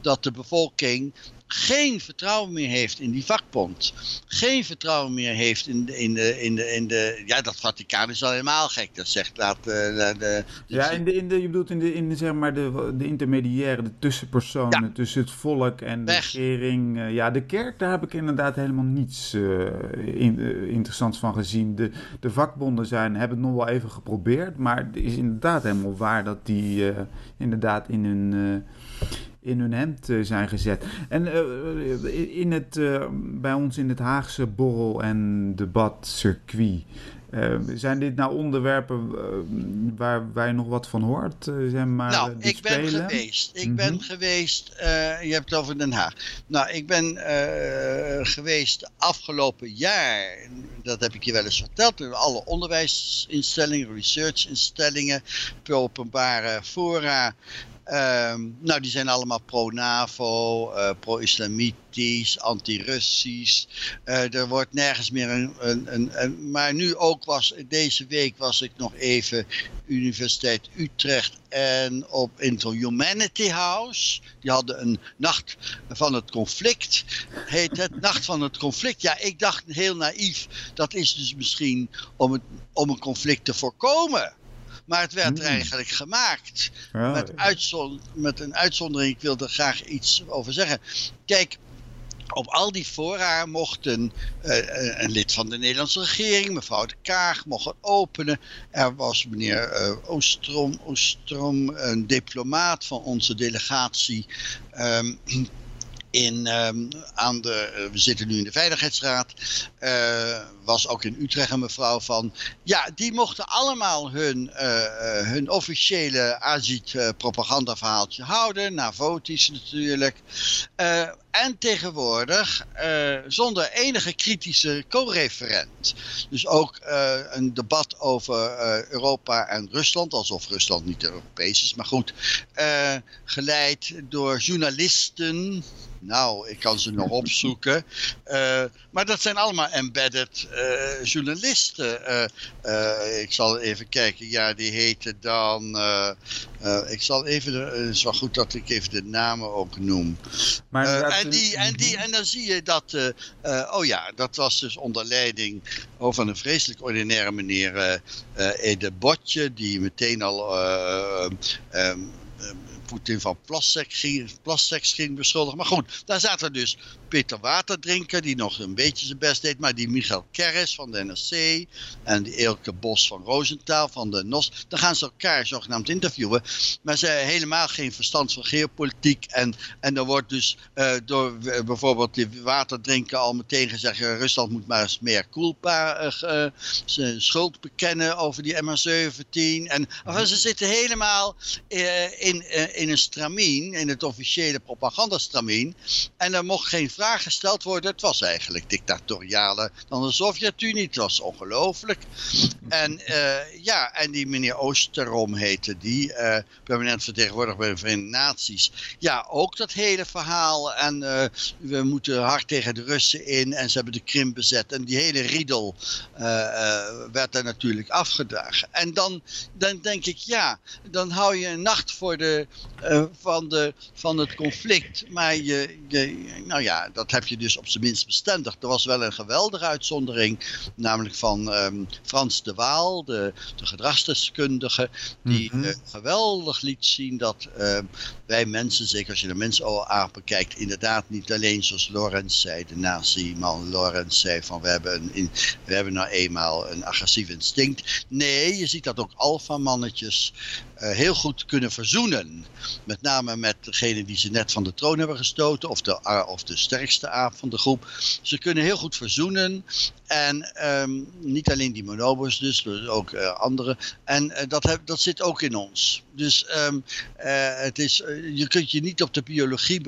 Dat de bevolking geen vertrouwen meer heeft in die vakbond. Geen vertrouwen meer heeft in de. In de, in de, in de ja, dat Vaticaan is al helemaal gek. Dat zegt laat. Uh, de, de, ja, in de, in de, je bedoelt in de, in de, zeg maar de, de intermediaire, de tussenpersonen ja. tussen het volk en de Weg. regering. Uh, ja, de kerk, daar heb ik inderdaad helemaal niets uh, in, interessants van gezien. De, de vakbonden zijn, hebben het nog wel even geprobeerd. Maar het is inderdaad helemaal waar dat die inderdaad in hun in hun hemd uh, zijn gezet. En uh, in het, uh, bij ons in het Haagse borrel- en debatcircuit zijn dit nou onderwerpen waar, waar je nog wat van hoort? zeg maar, nou, ik ben geweest. Ik ben mhm. geweest, je hebt het over Den Haag. Nou, ik ben geweest afgelopen jaar, dat heb ik je wel eens verteld, alle onderwijsinstellingen, researchinstellingen, openbare fora Ehm, nou, die zijn allemaal pro-NAVO, uh, pro-islamitisch, anti-Russisch. Uh, er wordt nergens meer een, een, een, Maar nu ook was, deze week was ik nog even Universiteit Utrecht en op Intel Humanity House. Die hadden een nacht van het conflict, heet het, nacht van het conflict. Ja, ik dacht heel naïef, dat is dus misschien om, het, om een conflict te voorkomen. Maar het werd hmm. eigenlijk gemaakt. Met, met een uitzondering, ik wil er graag iets over zeggen. Kijk, op al die fora mochten uh, een lid van de Nederlandse regering, mevrouw de Kaag, mocht openen. Er was meneer uh, Oostrom, Oostrom, een diplomaat van onze delegatie. Um, in, um, aan de, eh, we zitten nu in de Veiligheidsraad, uh, was ook in Utrecht een mevrouw van. Ja, die mochten allemaal hun, uh, hun officiële Azit-propagandaverhaaltje houden, Navotisch natuurlijk. en tegenwoordig zonder enige kritische co-referent. Dus ook een debat over Europa en Rusland, alsof Rusland niet Europees is, maar goed. geleid door journalisten nou, ik kan ze nog opzoeken. Maar dat zijn allemaal embedded uh, journalisten. Uh, ik zal even kijken. Ja, die heten dan. ik zal even. Het is wel goed dat ik even de namen ook noem. Maar en, die, en, die, en dan zie je dat. oh ja, dat was dus onder leiding oh, van een vreselijk ordinaire meneer Ede Botje. Die meteen al. Um, Poetin van plasseks ging beschuldigen. Maar goed, daar zaten dus Peter Waterdrinker, die nog een beetje zijn best deed. Maar die Michael Kerris van de NRC en die Elke Bos van Roosentaal van de NOS. Dan gaan ze elkaar zogenaamd interviewen. Maar ze hebben helemaal geen verstand van geopolitiek. En, en er wordt dus uh, door uh, bijvoorbeeld die Waterdrinker al meteen gezegd... Rusland moet maar eens meer culpa uh, zijn schuld bekennen over die MH17. En ze zitten helemaal in, in een stramien, in het officiële propagandastramien. En er mocht geen vraag gesteld worden. Het was eigenlijk dictatorialer dan de Sovjet-Unie. Het was ongelooflijk. En uh, ja, en die meneer Oosterom heette die, uh, permanent vertegenwoordiger bij de Verenigde Naties. Ja, ook dat hele verhaal. En uh, we moeten hard tegen de Russen in. En ze hebben de Krim bezet. En die hele riedel werd daar natuurlijk afgedragen. En dan, dan denk ik, ja, dan hou je een nacht voor de, van, de, van het conflict. Maar je, nou ja, dat heb je dus op zijn minst bestendig. Er was wel een geweldige uitzondering, namelijk van um, Frans de Waal, de, de gedragsdeskundige, die mm geweldig liet zien dat uh, wij mensen, zeker als je de mensen aanbekijkt, inderdaad niet alleen zoals Lorenz zei, de nazi-man Lorenz zei van we hebben, een, in, we hebben nou eenmaal een agressief instinct. Nee, je ziet dat ook alfamannetjes heel goed kunnen verzoenen. Met name met degene die ze net van de troon hebben gestoten of de, uh, of de sterkste aap van de groep. Ze kunnen heel goed verzoenen. En um, niet alleen die monobos dus, dus ook uh, andere. En uh, dat, heb, dat zit ook in ons. Dus um, uh, het is, je kunt je niet op de biologie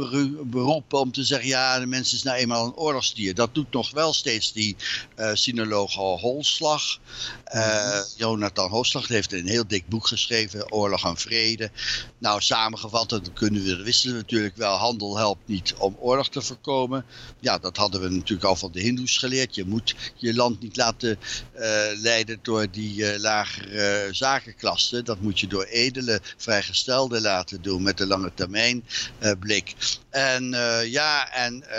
beroepen om te zeggen... ja, de mens is nou eenmaal een oorlogsdier. Dat doet nog wel steeds die sinoloog Holslag. Mhm. Jonathan Holslag heeft een heel dik boek geschreven... Oorlog en Vrede. Nou, samengevat, dat kunnen we, dat wisten we natuurlijk wel... handel helpt niet om oorlog te voorkomen. Ja, dat hadden we natuurlijk al van de hindoes geleerd. Je moet je land niet laten uh, leiden door die uh, lagere zakenklasse. Dat moet je door edele vrijgestelden laten doen met de lange termijn blik. En ja, en,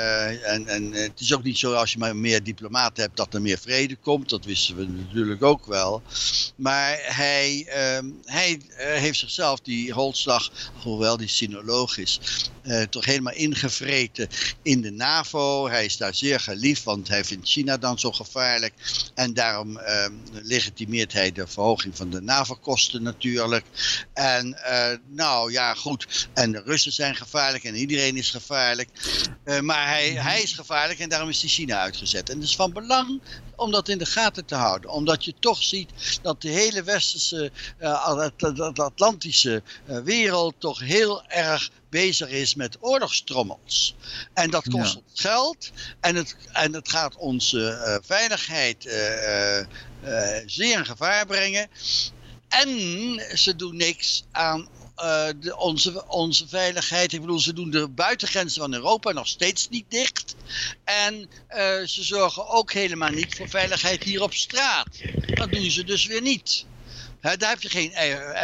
en, en het is ook niet zo als je maar meer diplomaten hebt dat er meer vrede komt. Dat wisten we natuurlijk ook wel. Maar hij, ehm, hij heeft zichzelf, die Holslag, hoewel die sinoloog is, toch helemaal ingevreten in de NAVO. Hij is daar zeer geliefd, want hij vindt China dan zo gevaarlijk. En daarom uh, legitimeert hij de verhoging van de NAVO-kosten natuurlijk. En uh, nou ja, goed. En de Russen zijn gevaarlijk en iedereen is gevaarlijk. Uh, maar hij, hij is gevaarlijk en daarom is hij China uitgezet. En het is van belang om dat in de gaten te houden. Omdat je toch ziet dat de hele westerse, uh, Atlantische wereld toch heel erg bezig is met oorlogstrommels. En dat kost ja. geld en het, en het gaat onze uh, veiligheid zeer in gevaar brengen. En ze doen niks aan uh, de, onze, onze veiligheid. Ik bedoel, ze doen de buitengrenzen van Europa nog steeds niet dicht. En uh, ze zorgen ook helemaal niet voor veiligheid hier op straat. Dat doen ze dus weer niet. Daar heb je geen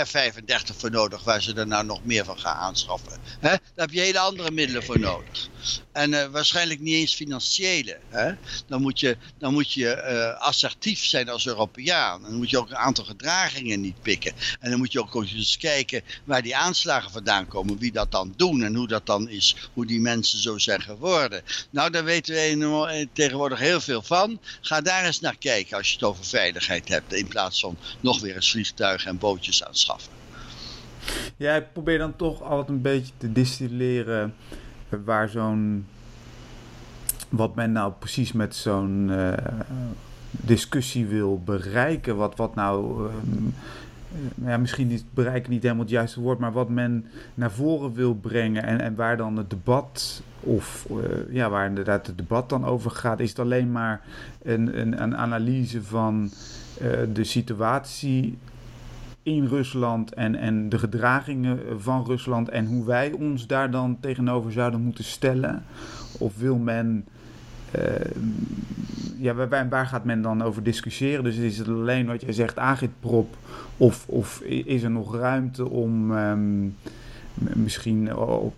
F-35 voor nodig, waar ze er nou nog meer van gaan aanschaffen. Daar heb je hele andere middelen voor nodig. En uh, waarschijnlijk niet eens financiële. Hè? Dan moet je, dan moet je uh, assertief zijn als Europeaan. Dan moet je ook een aantal gedragingen niet pikken. En dan moet je ook eens kijken waar die aanslagen vandaan komen. Wie dat dan doen en hoe dat dan is. Hoe die mensen zo zijn geworden. Nou, daar weten we tegenwoordig heel veel van. Ga daar eens naar kijken als je het over veiligheid hebt. In plaats van nog weer eens vliegtuigen en bootjes aanschaffen. Ja, ik probeer dan toch altijd een beetje te distilleren waar zo'n. wat men nou precies met zo'n uh, discussie wil bereiken. Wat, wat nou. Um, ja, misschien niet bereiken niet helemaal het juiste woord, maar wat men naar voren wil brengen en, en waar dan het debat of uh, ja, waar inderdaad het debat dan over gaat, is het alleen maar een, een, een analyse van uh, de situatie in Rusland en, en de gedragingen van Rusland en hoe wij ons daar dan tegenover zouden moeten stellen? Of wil men. Uh, ja, waar, waar, gaat men dan over discussiëren? Dus is het alleen wat jij zegt, agitprop? Of, of is er nog ruimte om. Um, misschien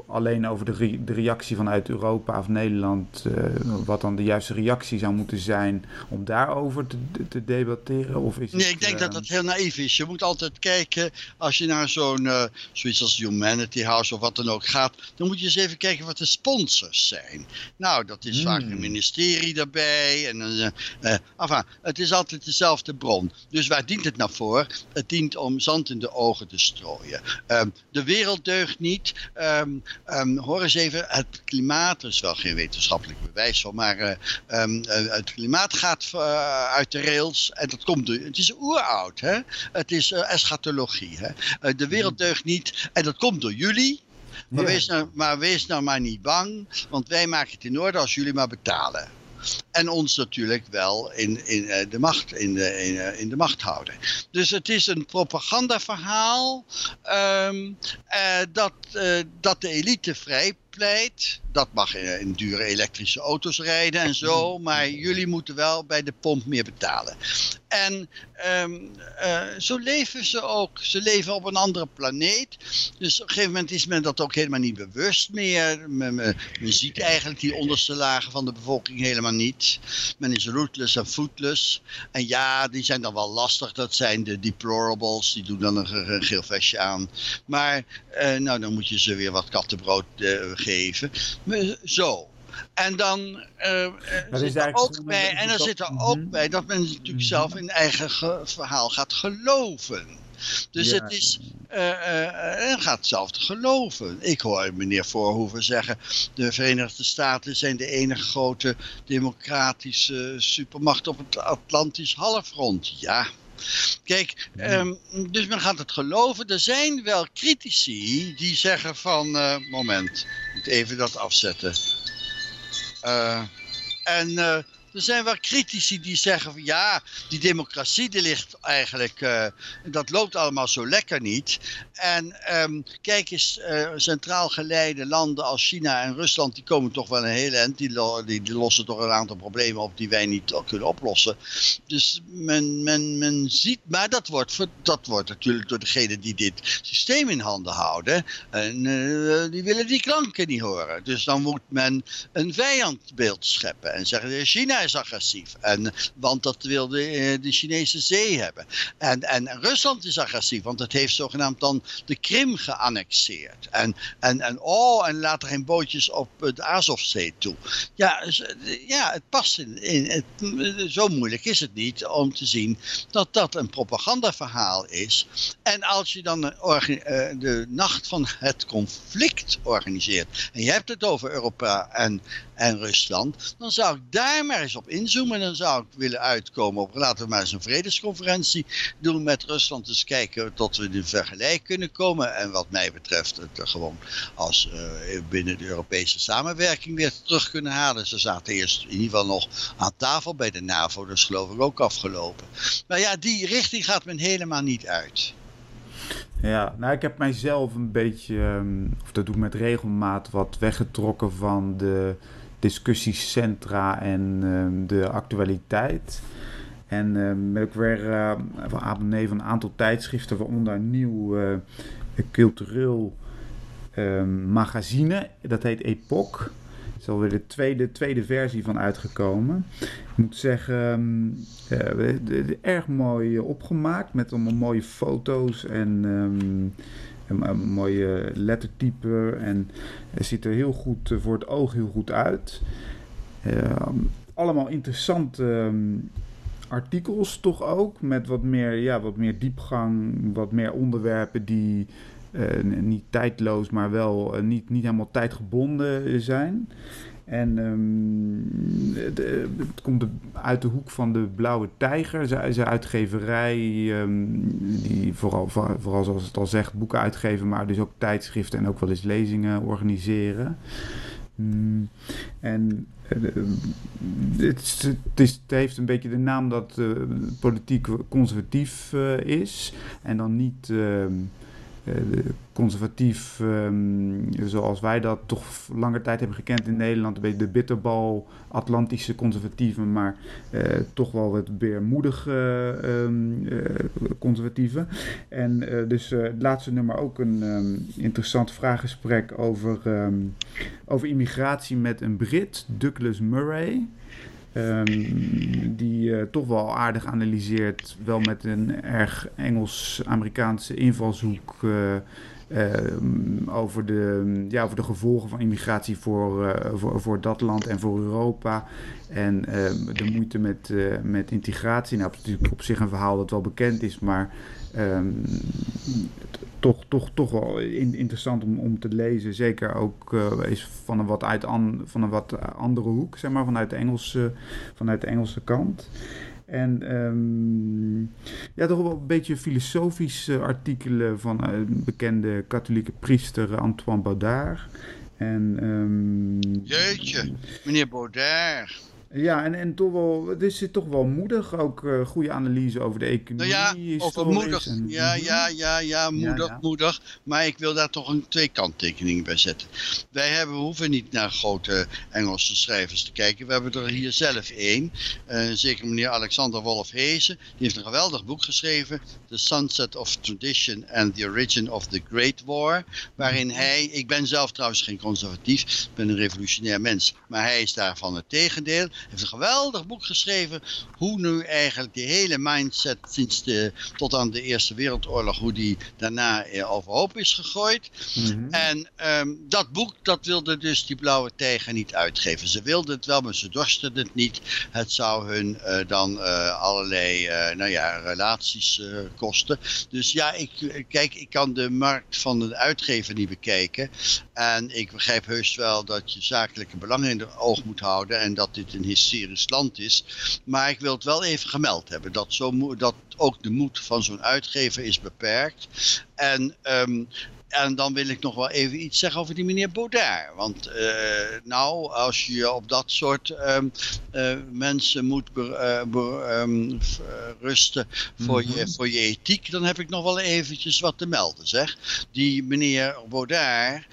alleen over de, re de, reactie vanuit Europa of Nederland, uh, wat dan de juiste reactie zou moeten zijn, om daarover te, te debatteren? Of is nee, het, ik denk uh, dat dat heel naïef is. Je moet altijd kijken, als je naar zo'n, uh, zoiets als Humanity House of wat dan ook gaat, dan moet je eens even kijken wat de sponsors zijn. Nou, dat is hmm. vaak een ministerie daarbij. En, uh, enfin, het is altijd dezelfde bron. Dus waar dient het nou voor? Het dient om zand in de ogen te strooien. Um, de wereld deugt niet. Um, um, hoor eens even, het klimaat, er is wel geen wetenschappelijk bewijs van, maar uh, um, uh, het klimaat gaat uh, uit de rails en dat komt door, het is oeroud, hè? het is eschatologie. Hè? de wereld deugt niet en dat komt door jullie. Maar, ja. wees nou, maar wees nou maar niet bang, want wij maken het in orde als jullie maar betalen. En ons natuurlijk wel in, in, de, macht, in, de, in, in de macht houden. Dus het is een propagandaverhaal um, uh, dat, dat de elite vrij pleit. Dat mag in, in, dure elektrische auto's rijden en zo. Maar jullie moeten wel bij de pomp meer betalen. En um, uh, zo leven ze ook. Ze leven op een andere planeet. Dus op een gegeven moment is men dat ook helemaal niet bewust meer. Men, ziet eigenlijk die onderste lagen van de bevolking helemaal niet. Men is rootless en footless. En ja, die zijn dan wel lastig. Dat zijn de deplorables. Die doen dan een, geel vestje aan. Maar uh, nou, dan moet je ze weer wat kattenbrood uh, geven. Zo. En dan uh, zit er ook bij, en dan zit er ook mm -hmm. bij dat men natuurlijk mm -hmm. zelf in eigen verhaal gaat geloven. Dus ja. het is, uh, uh, gaat hetzelfde geloven. Ik hoor meneer Voorhoeven zeggen, de Verenigde Staten zijn de enige grote democratische supermacht op het Atlantisch halfrond. Ja, Kijk, um, dus men gaat het geloven. Er zijn wel critici die zeggen van, uh, moment, ik moet even dat afzetten. Uh, en uh, er zijn wel critici die zeggen van ja, die democratie die ligt eigenlijk, uh, dat loopt allemaal zo lekker niet. En um, kijk eens, uh, centraal geleide landen als China en Rusland, die komen toch wel een hele eind. Die, die, lossen toch een aantal problemen op die wij niet kunnen oplossen. Dus men, men, men ziet, maar dat wordt, dat wordt natuurlijk door degene die dit systeem in handen houden. En uh, die willen die klanken niet horen. Dus dan moet men een vijandbeeld scheppen en zeggen, China is agressief. En, want dat wil de, de Chinese zee hebben. En, en Rusland is agressief, want het heeft zogenaamd dan de Krim geannexeerd. En, en, en oh, en laat er geen bootjes op de Azovzee toe. Ja, ja het past in. het, zo moeilijk is het niet om te zien dat dat een propagandaverhaal is. En als je dan de, de nacht van het conflict organiseert. en je hebt het over Europa en en Rusland, dan zou ik daar maar eens op inzoomen. En dan zou ik willen uitkomen op, laten we maar eens een vredesconferentie doen met Rusland. Dus kijken tot we in vergelijk kunnen komen. En wat mij betreft het gewoon als uh, binnen de Europese samenwerking weer terug kunnen halen. Ze zaten eerst in ieder geval nog aan tafel bij de NAVO, dus geloof ik ook afgelopen. Maar ja, die richting gaat men helemaal niet uit. Ja, nou ik heb mijzelf een beetje, ehm, of dat doe ik met regelmaat, wat weggetrokken van de discussiecentra en ehm, de actualiteit. En uh, ben ik weer uh, van abonnee van een aantal tijdschriften, waaronder een nieuw uh, cultureel magazine. Dat heet Epoch. Er is alweer de tweede, tweede versie van uitgekomen. Ik moet zeggen, erg mooi opgemaakt met allemaal mooie foto's en een, mooie lettertype en het ziet er heel goed eh, voor het oog heel goed uit. Ehm, allemaal interessante ehm, artikels toch ook, met wat meer, ja, wat meer diepgang, wat meer onderwerpen die uh, niet tijdloos, maar wel niet, niet helemaal tijdgebonden zijn. En um, het komt uit de hoek van de Blauwe Tijger. Zij is een uitgeverij um, die vooral, vooral zoals het al zegt boeken uitgeven, maar dus ook tijdschriften en ook wel eens lezingen organiseren. Um, en uh, het, het, heeft een beetje de naam dat uh, politiek conservatief is en dan niet eh, conservatief, ehm, zoals wij dat toch lange tijd hebben gekend in Nederland. Een beetje de bitterbal, Atlantische conservatieven, maar eh, toch wel wat meer moedige ehm, eh, conservatieven. En dus het laatste nummer ook een um, interessant vraaggesprek over, over immigratie met een Brit, Douglas Murray. Um, die uh, toch wel aardig analyseert, wel met een erg Engels-Amerikaanse invalshoek. Uh, uh, over, de, ja, over de gevolgen van immigratie voor, voor, voor dat land en voor Europa. En ehm, de moeite met, met integratie. Nou, dat is natuurlijk op zich een verhaal dat wel bekend is, maar Um, toch, toch, toch wel interessant om, om te lezen. Zeker ook uh, is van een wat, uit an, van een wat andere hoek, zeg maar, vanuit de Engelse, vanuit de Engelse kant. En um, ja, toch wel een beetje filosofische artikelen van een bekende katholieke priester Antoine Baudard. En, um, Jeetje, meneer Baudard. Ja, en, en toch wel, het is toch wel moedig. Ook uh, goede analyse over de economie. Nou ja, over moedig. En, ja, ja, ja, ja, moedig, ja, ja. moedig. Maar ik wil daar toch een twee kanttekeningen bij zetten. Wij hebben, hoeven niet naar grote Engelse schrijvers te kijken. We hebben er hier zelf één. Uh, zeker meneer Alexander Wolf Heesen. Die heeft een geweldig boek geschreven. The Sunset of Tradition and the Origin of the Great War. Waarin hij, ik ben zelf trouwens geen conservatief. Ik ben een revolutionair mens. Maar hij is daarvan het tegendeel heeft een geweldig boek geschreven. Hoe nu eigenlijk die hele mindset sinds de, tot aan de Eerste Wereldoorlog, hoe die daarna overhoop is gegooid. Mm -hmm. En um, dat boek, dat wilde dus die blauwe tijger niet uitgeven. Ze wilden het wel, maar ze dorsten het niet. Het zou hun uh, dan uh, allerlei uh, nou ja, relaties kosten. Dus ja, ik, kijk, ik kan de markt van de uitgever niet bekijken. En ik begrijp heus wel dat je zakelijke belangen in het oog moet houden. En dat dit een hysterisch land is. Maar ik wil het wel even gemeld hebben. Dat, zo dat ook de moed van zo'n uitgever is beperkt. En... Um, en dan wil ik nog wel even iets zeggen over die meneer Baudard. Want uh, nou, als je op dat soort um, uh, mensen moet ber, uh, ber, um, rusten voor, mm -hmm. je, voor je ethiek, dan heb ik nog wel eventjes wat te melden, zeg. Die meneer Baudard,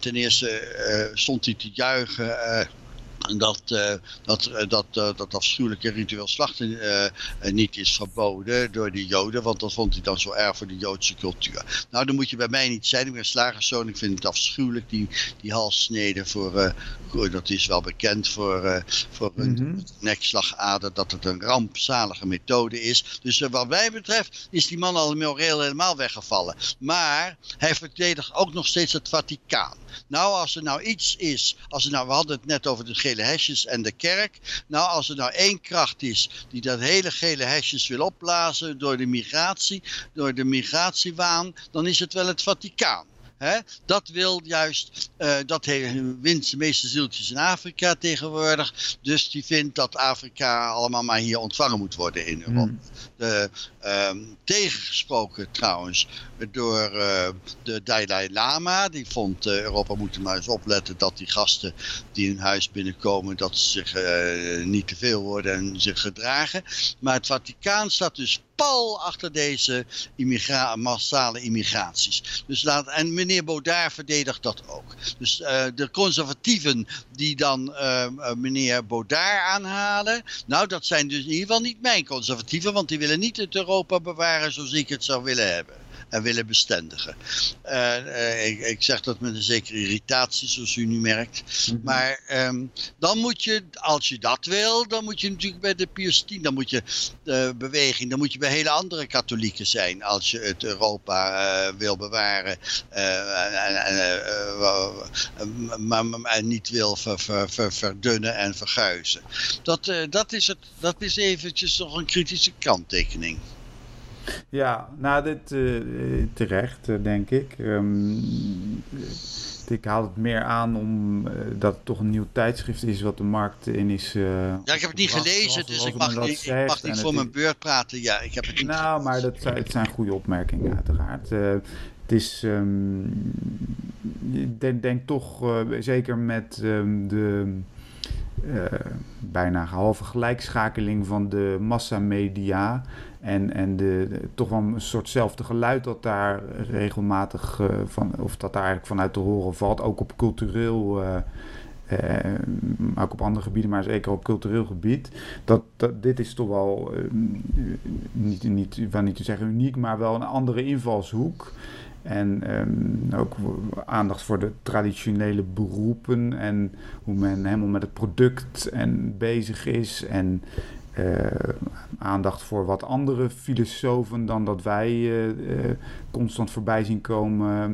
ten eerste stond hij te juichen dat, uh, dat, uh, dat, uh, dat afschuwelijke ritueel slachten niet is verboden door de Joden, want dat vond hij dan zo erg voor de Joodse cultuur. Nou, dan moet je bij mij niet zijn, ik ben slagerszoon, ik vind het afschuwelijk, die, die halssnede voor, dat is wel bekend voor, voor een mm -hmm. nekslagader, dat het een rampzalige methode is. Dus wat mij betreft is die man al moreel helemaal weggevallen. Maar hij verdedigt ook nog steeds het Vaticaan. Nou, als er nou iets is, als er nou, we hadden het net over de gele hesjes en de kerk. Nou, als er nou één kracht is die dat hele gele hesjes wil opblazen door de migratie, door de migratiewaan, dan is het wel het Vaticaan. Hè? Dat wil juist, uh, dat wint de meeste zieltjes in Afrika tegenwoordig. Dus die vindt dat Afrika allemaal maar hier ontvangen moet worden in Europa. Mm. De, uh, tegengesproken trouwens door uh, de Dalai Lama. Die vond uh, Europa moet maar eens opletten dat die gasten die in huis binnenkomen, dat ze zich niet te veel worden en zich gedragen. Maar het Vaticaan staat dus pal achter deze massale immigraties. Dus laat, en meneer Baudard verdedigt dat ook. Dus de conservatieven die dan meneer Baudard aanhalen, nou dat zijn dus in ieder geval niet mijn conservatieven, want die willen niet het Europa bewaren zoals ik het zou willen hebben en willen bestendigen. Uh, ik, ik, zeg dat met een zekere irritatie, zoals u nu merkt. Mm -hmm. Maar um, dan moet je, als je dat wil, dan moet je natuurlijk bij de Pius X, dan moet je de beweging, dan moet je bij hele andere katholieken zijn, als je het Europa uh, wil bewaren maar, maar niet wil ver, ver, ver, verdunnen en verguizen. Dat, dat, is het, dat is eventjes nog een kritische kanttekening. Ja, nou, dit uh, terecht, uh, denk ik. Um, ik haal het meer aan omdat uh, het toch een nieuw tijdschrift is wat de markt in is. ja, ik heb het niet gelezen, dus ik mag, niet, ik mag niet voor mijn beurt praten. Ja, ik heb het niet Nou, maar dat zijn, het zijn goede opmerkingen, uiteraard. het is, um, ik denk, denk toch, zeker met um, de. Bijna halve gelijkschakeling van de massamedia en, en de, toch wel een soortzelfde geluid dat daar regelmatig uh, van, of dat daar eigenlijk vanuit te horen valt, ook op cultureel, uh, ook op andere gebieden, maar zeker op cultureel gebied. Dat, dat, dit is toch wel, niet, niet, wil niet te zeggen uniek, maar wel een andere invalshoek. En um, ook aandacht voor de traditionele beroepen en hoe men helemaal met het product en bezig is. En aandacht voor wat andere filosofen dan dat wij uh, uh, constant voorbij zien komen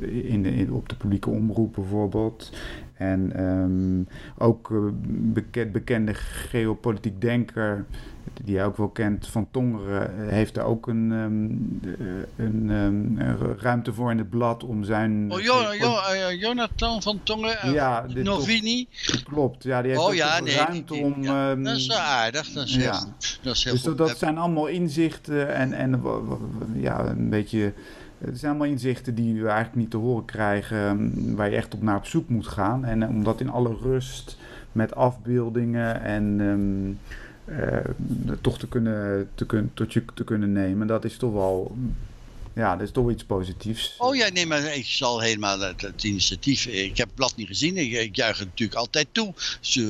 in, in, op de publieke omroep bijvoorbeeld. En um, ook bekend, bekende geopolitiek denker die jij ook wel kent, van Tongeren, eh, heeft er ook een, um, een, um, een, ruimte voor in het blad om zijn... Oh, jo, jo, uh, Jonathan van Tongeren, ja, Novini? klopt, ja, die heeft oh, ja, nee, ruimte die, om... Ja, um, dat is wel aardig, dat is heel ja. goed. Dat is heel dus goed. dat, zijn allemaal inzichten en, en ja, een beetje... Het zijn allemaal inzichten die we eigenlijk niet te horen krijgen, waar je echt op naar op zoek moet gaan. En om dat in alle rust met afbeeldingen en um, toch te kunnen, te, kun, tot je te kunnen nemen. Dat is toch wel ja, dat is toch iets positiefs. Oh ja, nee, maar ik zal helemaal het, het initiatief. Ik heb het blad niet gezien. Ik, ik juich het natuurlijk altijd toe.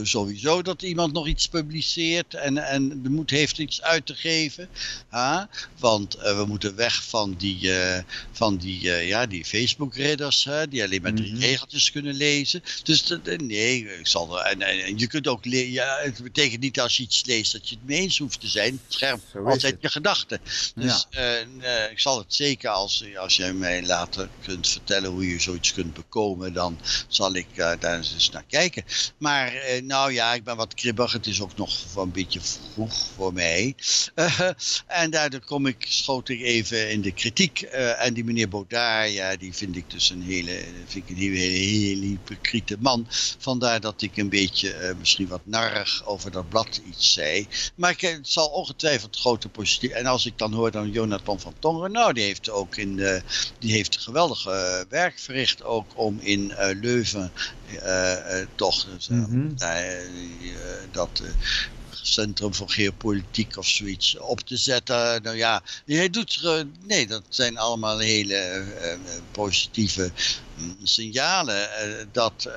Sowieso dat iemand nog iets publiceert en, en de moed heeft iets uit te geven. Ha? Want uh, we moeten weg van die, uh, van die, uh, ja, die Facebook-ridders, die alleen maar drie mm -hmm. regeltjes kunnen lezen. Dus nee, ik zal. En, en, je kunt ook. Ja, het betekent niet als je iets leest dat je het mee eens hoeft te zijn. Het schermt altijd je gedachten. Dus ja. ik zal het zeker als, als jij mij later kunt vertellen hoe je zoiets kunt bekomen, dan zal ik uh, daar eens naar kijken. Maar uh, nou ja, ik ben wat kribbig. Het is ook nog een beetje vroeg voor mij. Uh, en daardoor kom ik, schoot ik even in de kritiek. en die meneer Baudard, ja, die vind ik dus een hele, vind ik een hele, hele, hypocriete man. Vandaar dat ik een beetje misschien wat narrig over dat blad iets zei. Maar ik, het zal ongetwijfeld grote positief. En als ik dan hoor dan Jonathan van Tongeren, nou, die heeft ook in de, die heeft geweldig werk verricht ook om in uh, Leuven uh, toch mm -hmm. dat Centrum voor Geopolitiek of zoiets op te zetten. Nou ja, hij doet, nee, dat zijn allemaal hele positieve mm, signalen dat,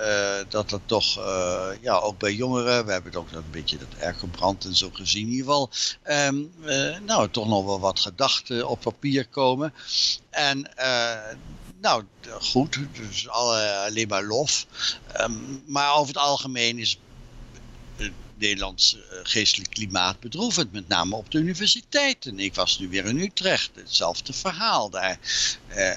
dat er toch, ja, ook bij jongeren, we hebben ook een beetje dat erkenbrand en zo gezien in ieder geval, ehm, nou, toch nog wel wat gedachten op papier komen. En nou, goed, dus alle, alleen maar lof. Ehm, maar over het algemeen is het Nederlands uh, geestelijk klimaat bedroevend, met name op de universiteiten. Ik was nu weer in Utrecht, hetzelfde verhaal daar. Uh,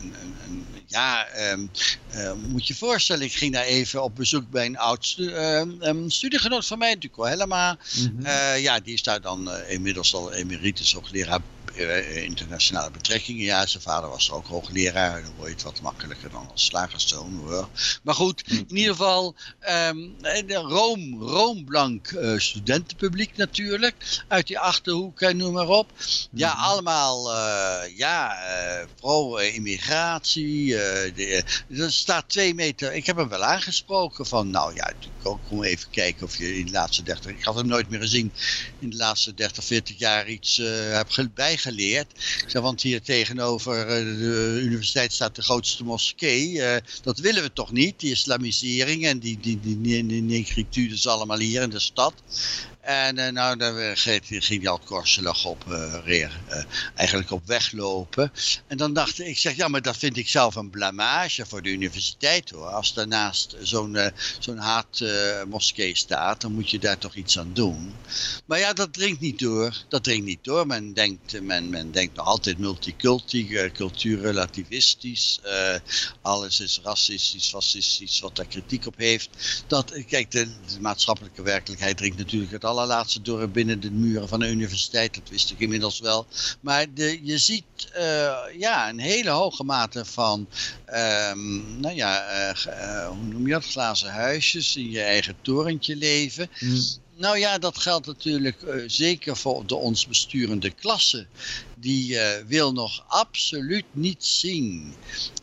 een, een, ja, um, uh, moet je voorstellen, ik ging daar even op bezoek bij een oud stu um, studiegenoot van mij, Duco Helma. Mm -hmm. ja, die is daar dan inmiddels al emeritus hoogleraar internationale betrekkingen. Ja, zijn vader was ook hoogleraar. Dan word je het wat makkelijker dan als slagerszoon hoor. Maar goed, in ieder geval um, Room, Roomblank uh, studentenpubliek natuurlijk. Uit die Achterhoek en noem maar op. Ja, allemaal uh, ja, pro-immigratie. er staat twee meter. Ik heb hem wel aangesproken van nou ja, kom even kijken of je in de laatste 30, ik had hem nooit meer gezien, in de laatste 30, 40 jaar iets hebt bijgeleerd geleerd. Want hier tegenover eh, de universiteit staat de grootste moskee. Uh, dat willen we toch niet, die islamisering en die, die, die, die, allemaal hier in de stad. En uh, nou, daar ging hij al korselig op, uh, uh, eigenlijk op weglopen. En dan dacht ik, zeg, ja, maar dat vind ik zelf een blamage voor de universiteit hoor. Als daarnaast zo'n zo'n haatmoskee staat, dan moet je daar toch iets aan doen. Maar ja, dat dringt niet door. Dat dringt niet door. Men denkt, men, men denkt nog altijd multiculti, cultuurrelativistisch. alles is racistisch, fascistisch, wat daar kritiek op heeft. Dat, kijk, de, de maatschappelijke werkelijkheid dringt natuurlijk het al allerlaatste door binnen de muren van de universiteit. Dat wist ik inmiddels wel. Maar de, je ziet uh, ja, een hele hoge mate van, um, nou ja, uh, hoe noem je dat, glazen huisjes in je eigen torentje leven. Mm. Nou ja, dat geldt natuurlijk uh, zeker voor de ons besturende klasse die uh, wil nog absoluut niet zien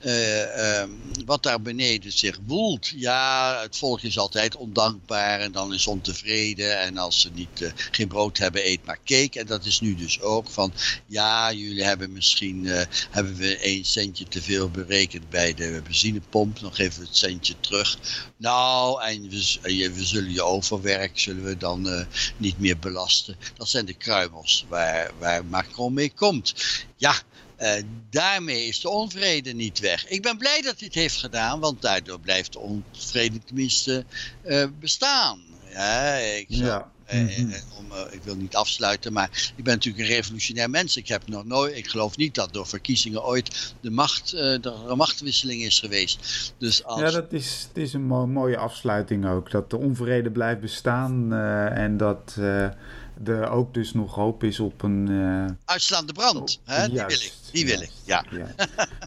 uh, um, wat daar beneden zich woelt. Ja, het volk is altijd ondankbaar en dan is ontevreden. En als ze niet, uh, geen brood hebben, eet maar cake. En dat is nu dus ook van, ja, jullie hebben misschien, hebben we één centje te veel berekend bij de benzinepomp. Dan geven we het centje terug. Nou, en we, we zullen je overwerk, zullen we dan niet meer belasten. Dat zijn de kruimels waar, waar Macron mee komt. Ja, uh, daarmee is de onvrede niet weg. Ik ben blij dat hij het heeft gedaan, want daardoor blijft de onvrede tenminste uh, bestaan. Ja, ik, zou, ja. uh, mm -hmm. om, ik wil niet afsluiten, maar ik ben natuurlijk een revolutionair mens. Ik heb nog nooit, ik geloof niet dat door verkiezingen ooit de macht, een machtwisseling is geweest. Dus als... Ja, dat is, het is een mo mooie afsluiting ook. Dat de onvrede blijft bestaan en dat er ook dus nog hoop is op een... Uh... Uitslaande brand, oh, hè? die wil ik. Die wil ik, ja.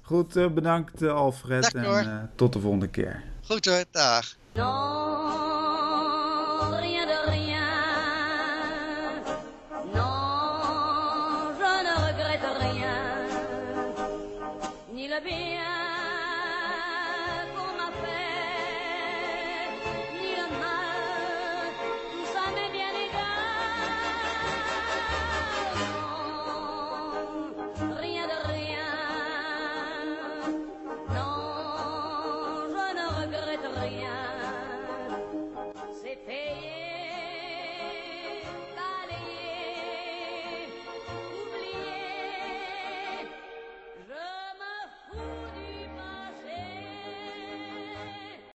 Goed, uh, bedankt Alfred Dag, en uh, tot de volgende keer. Goed hoor, dag.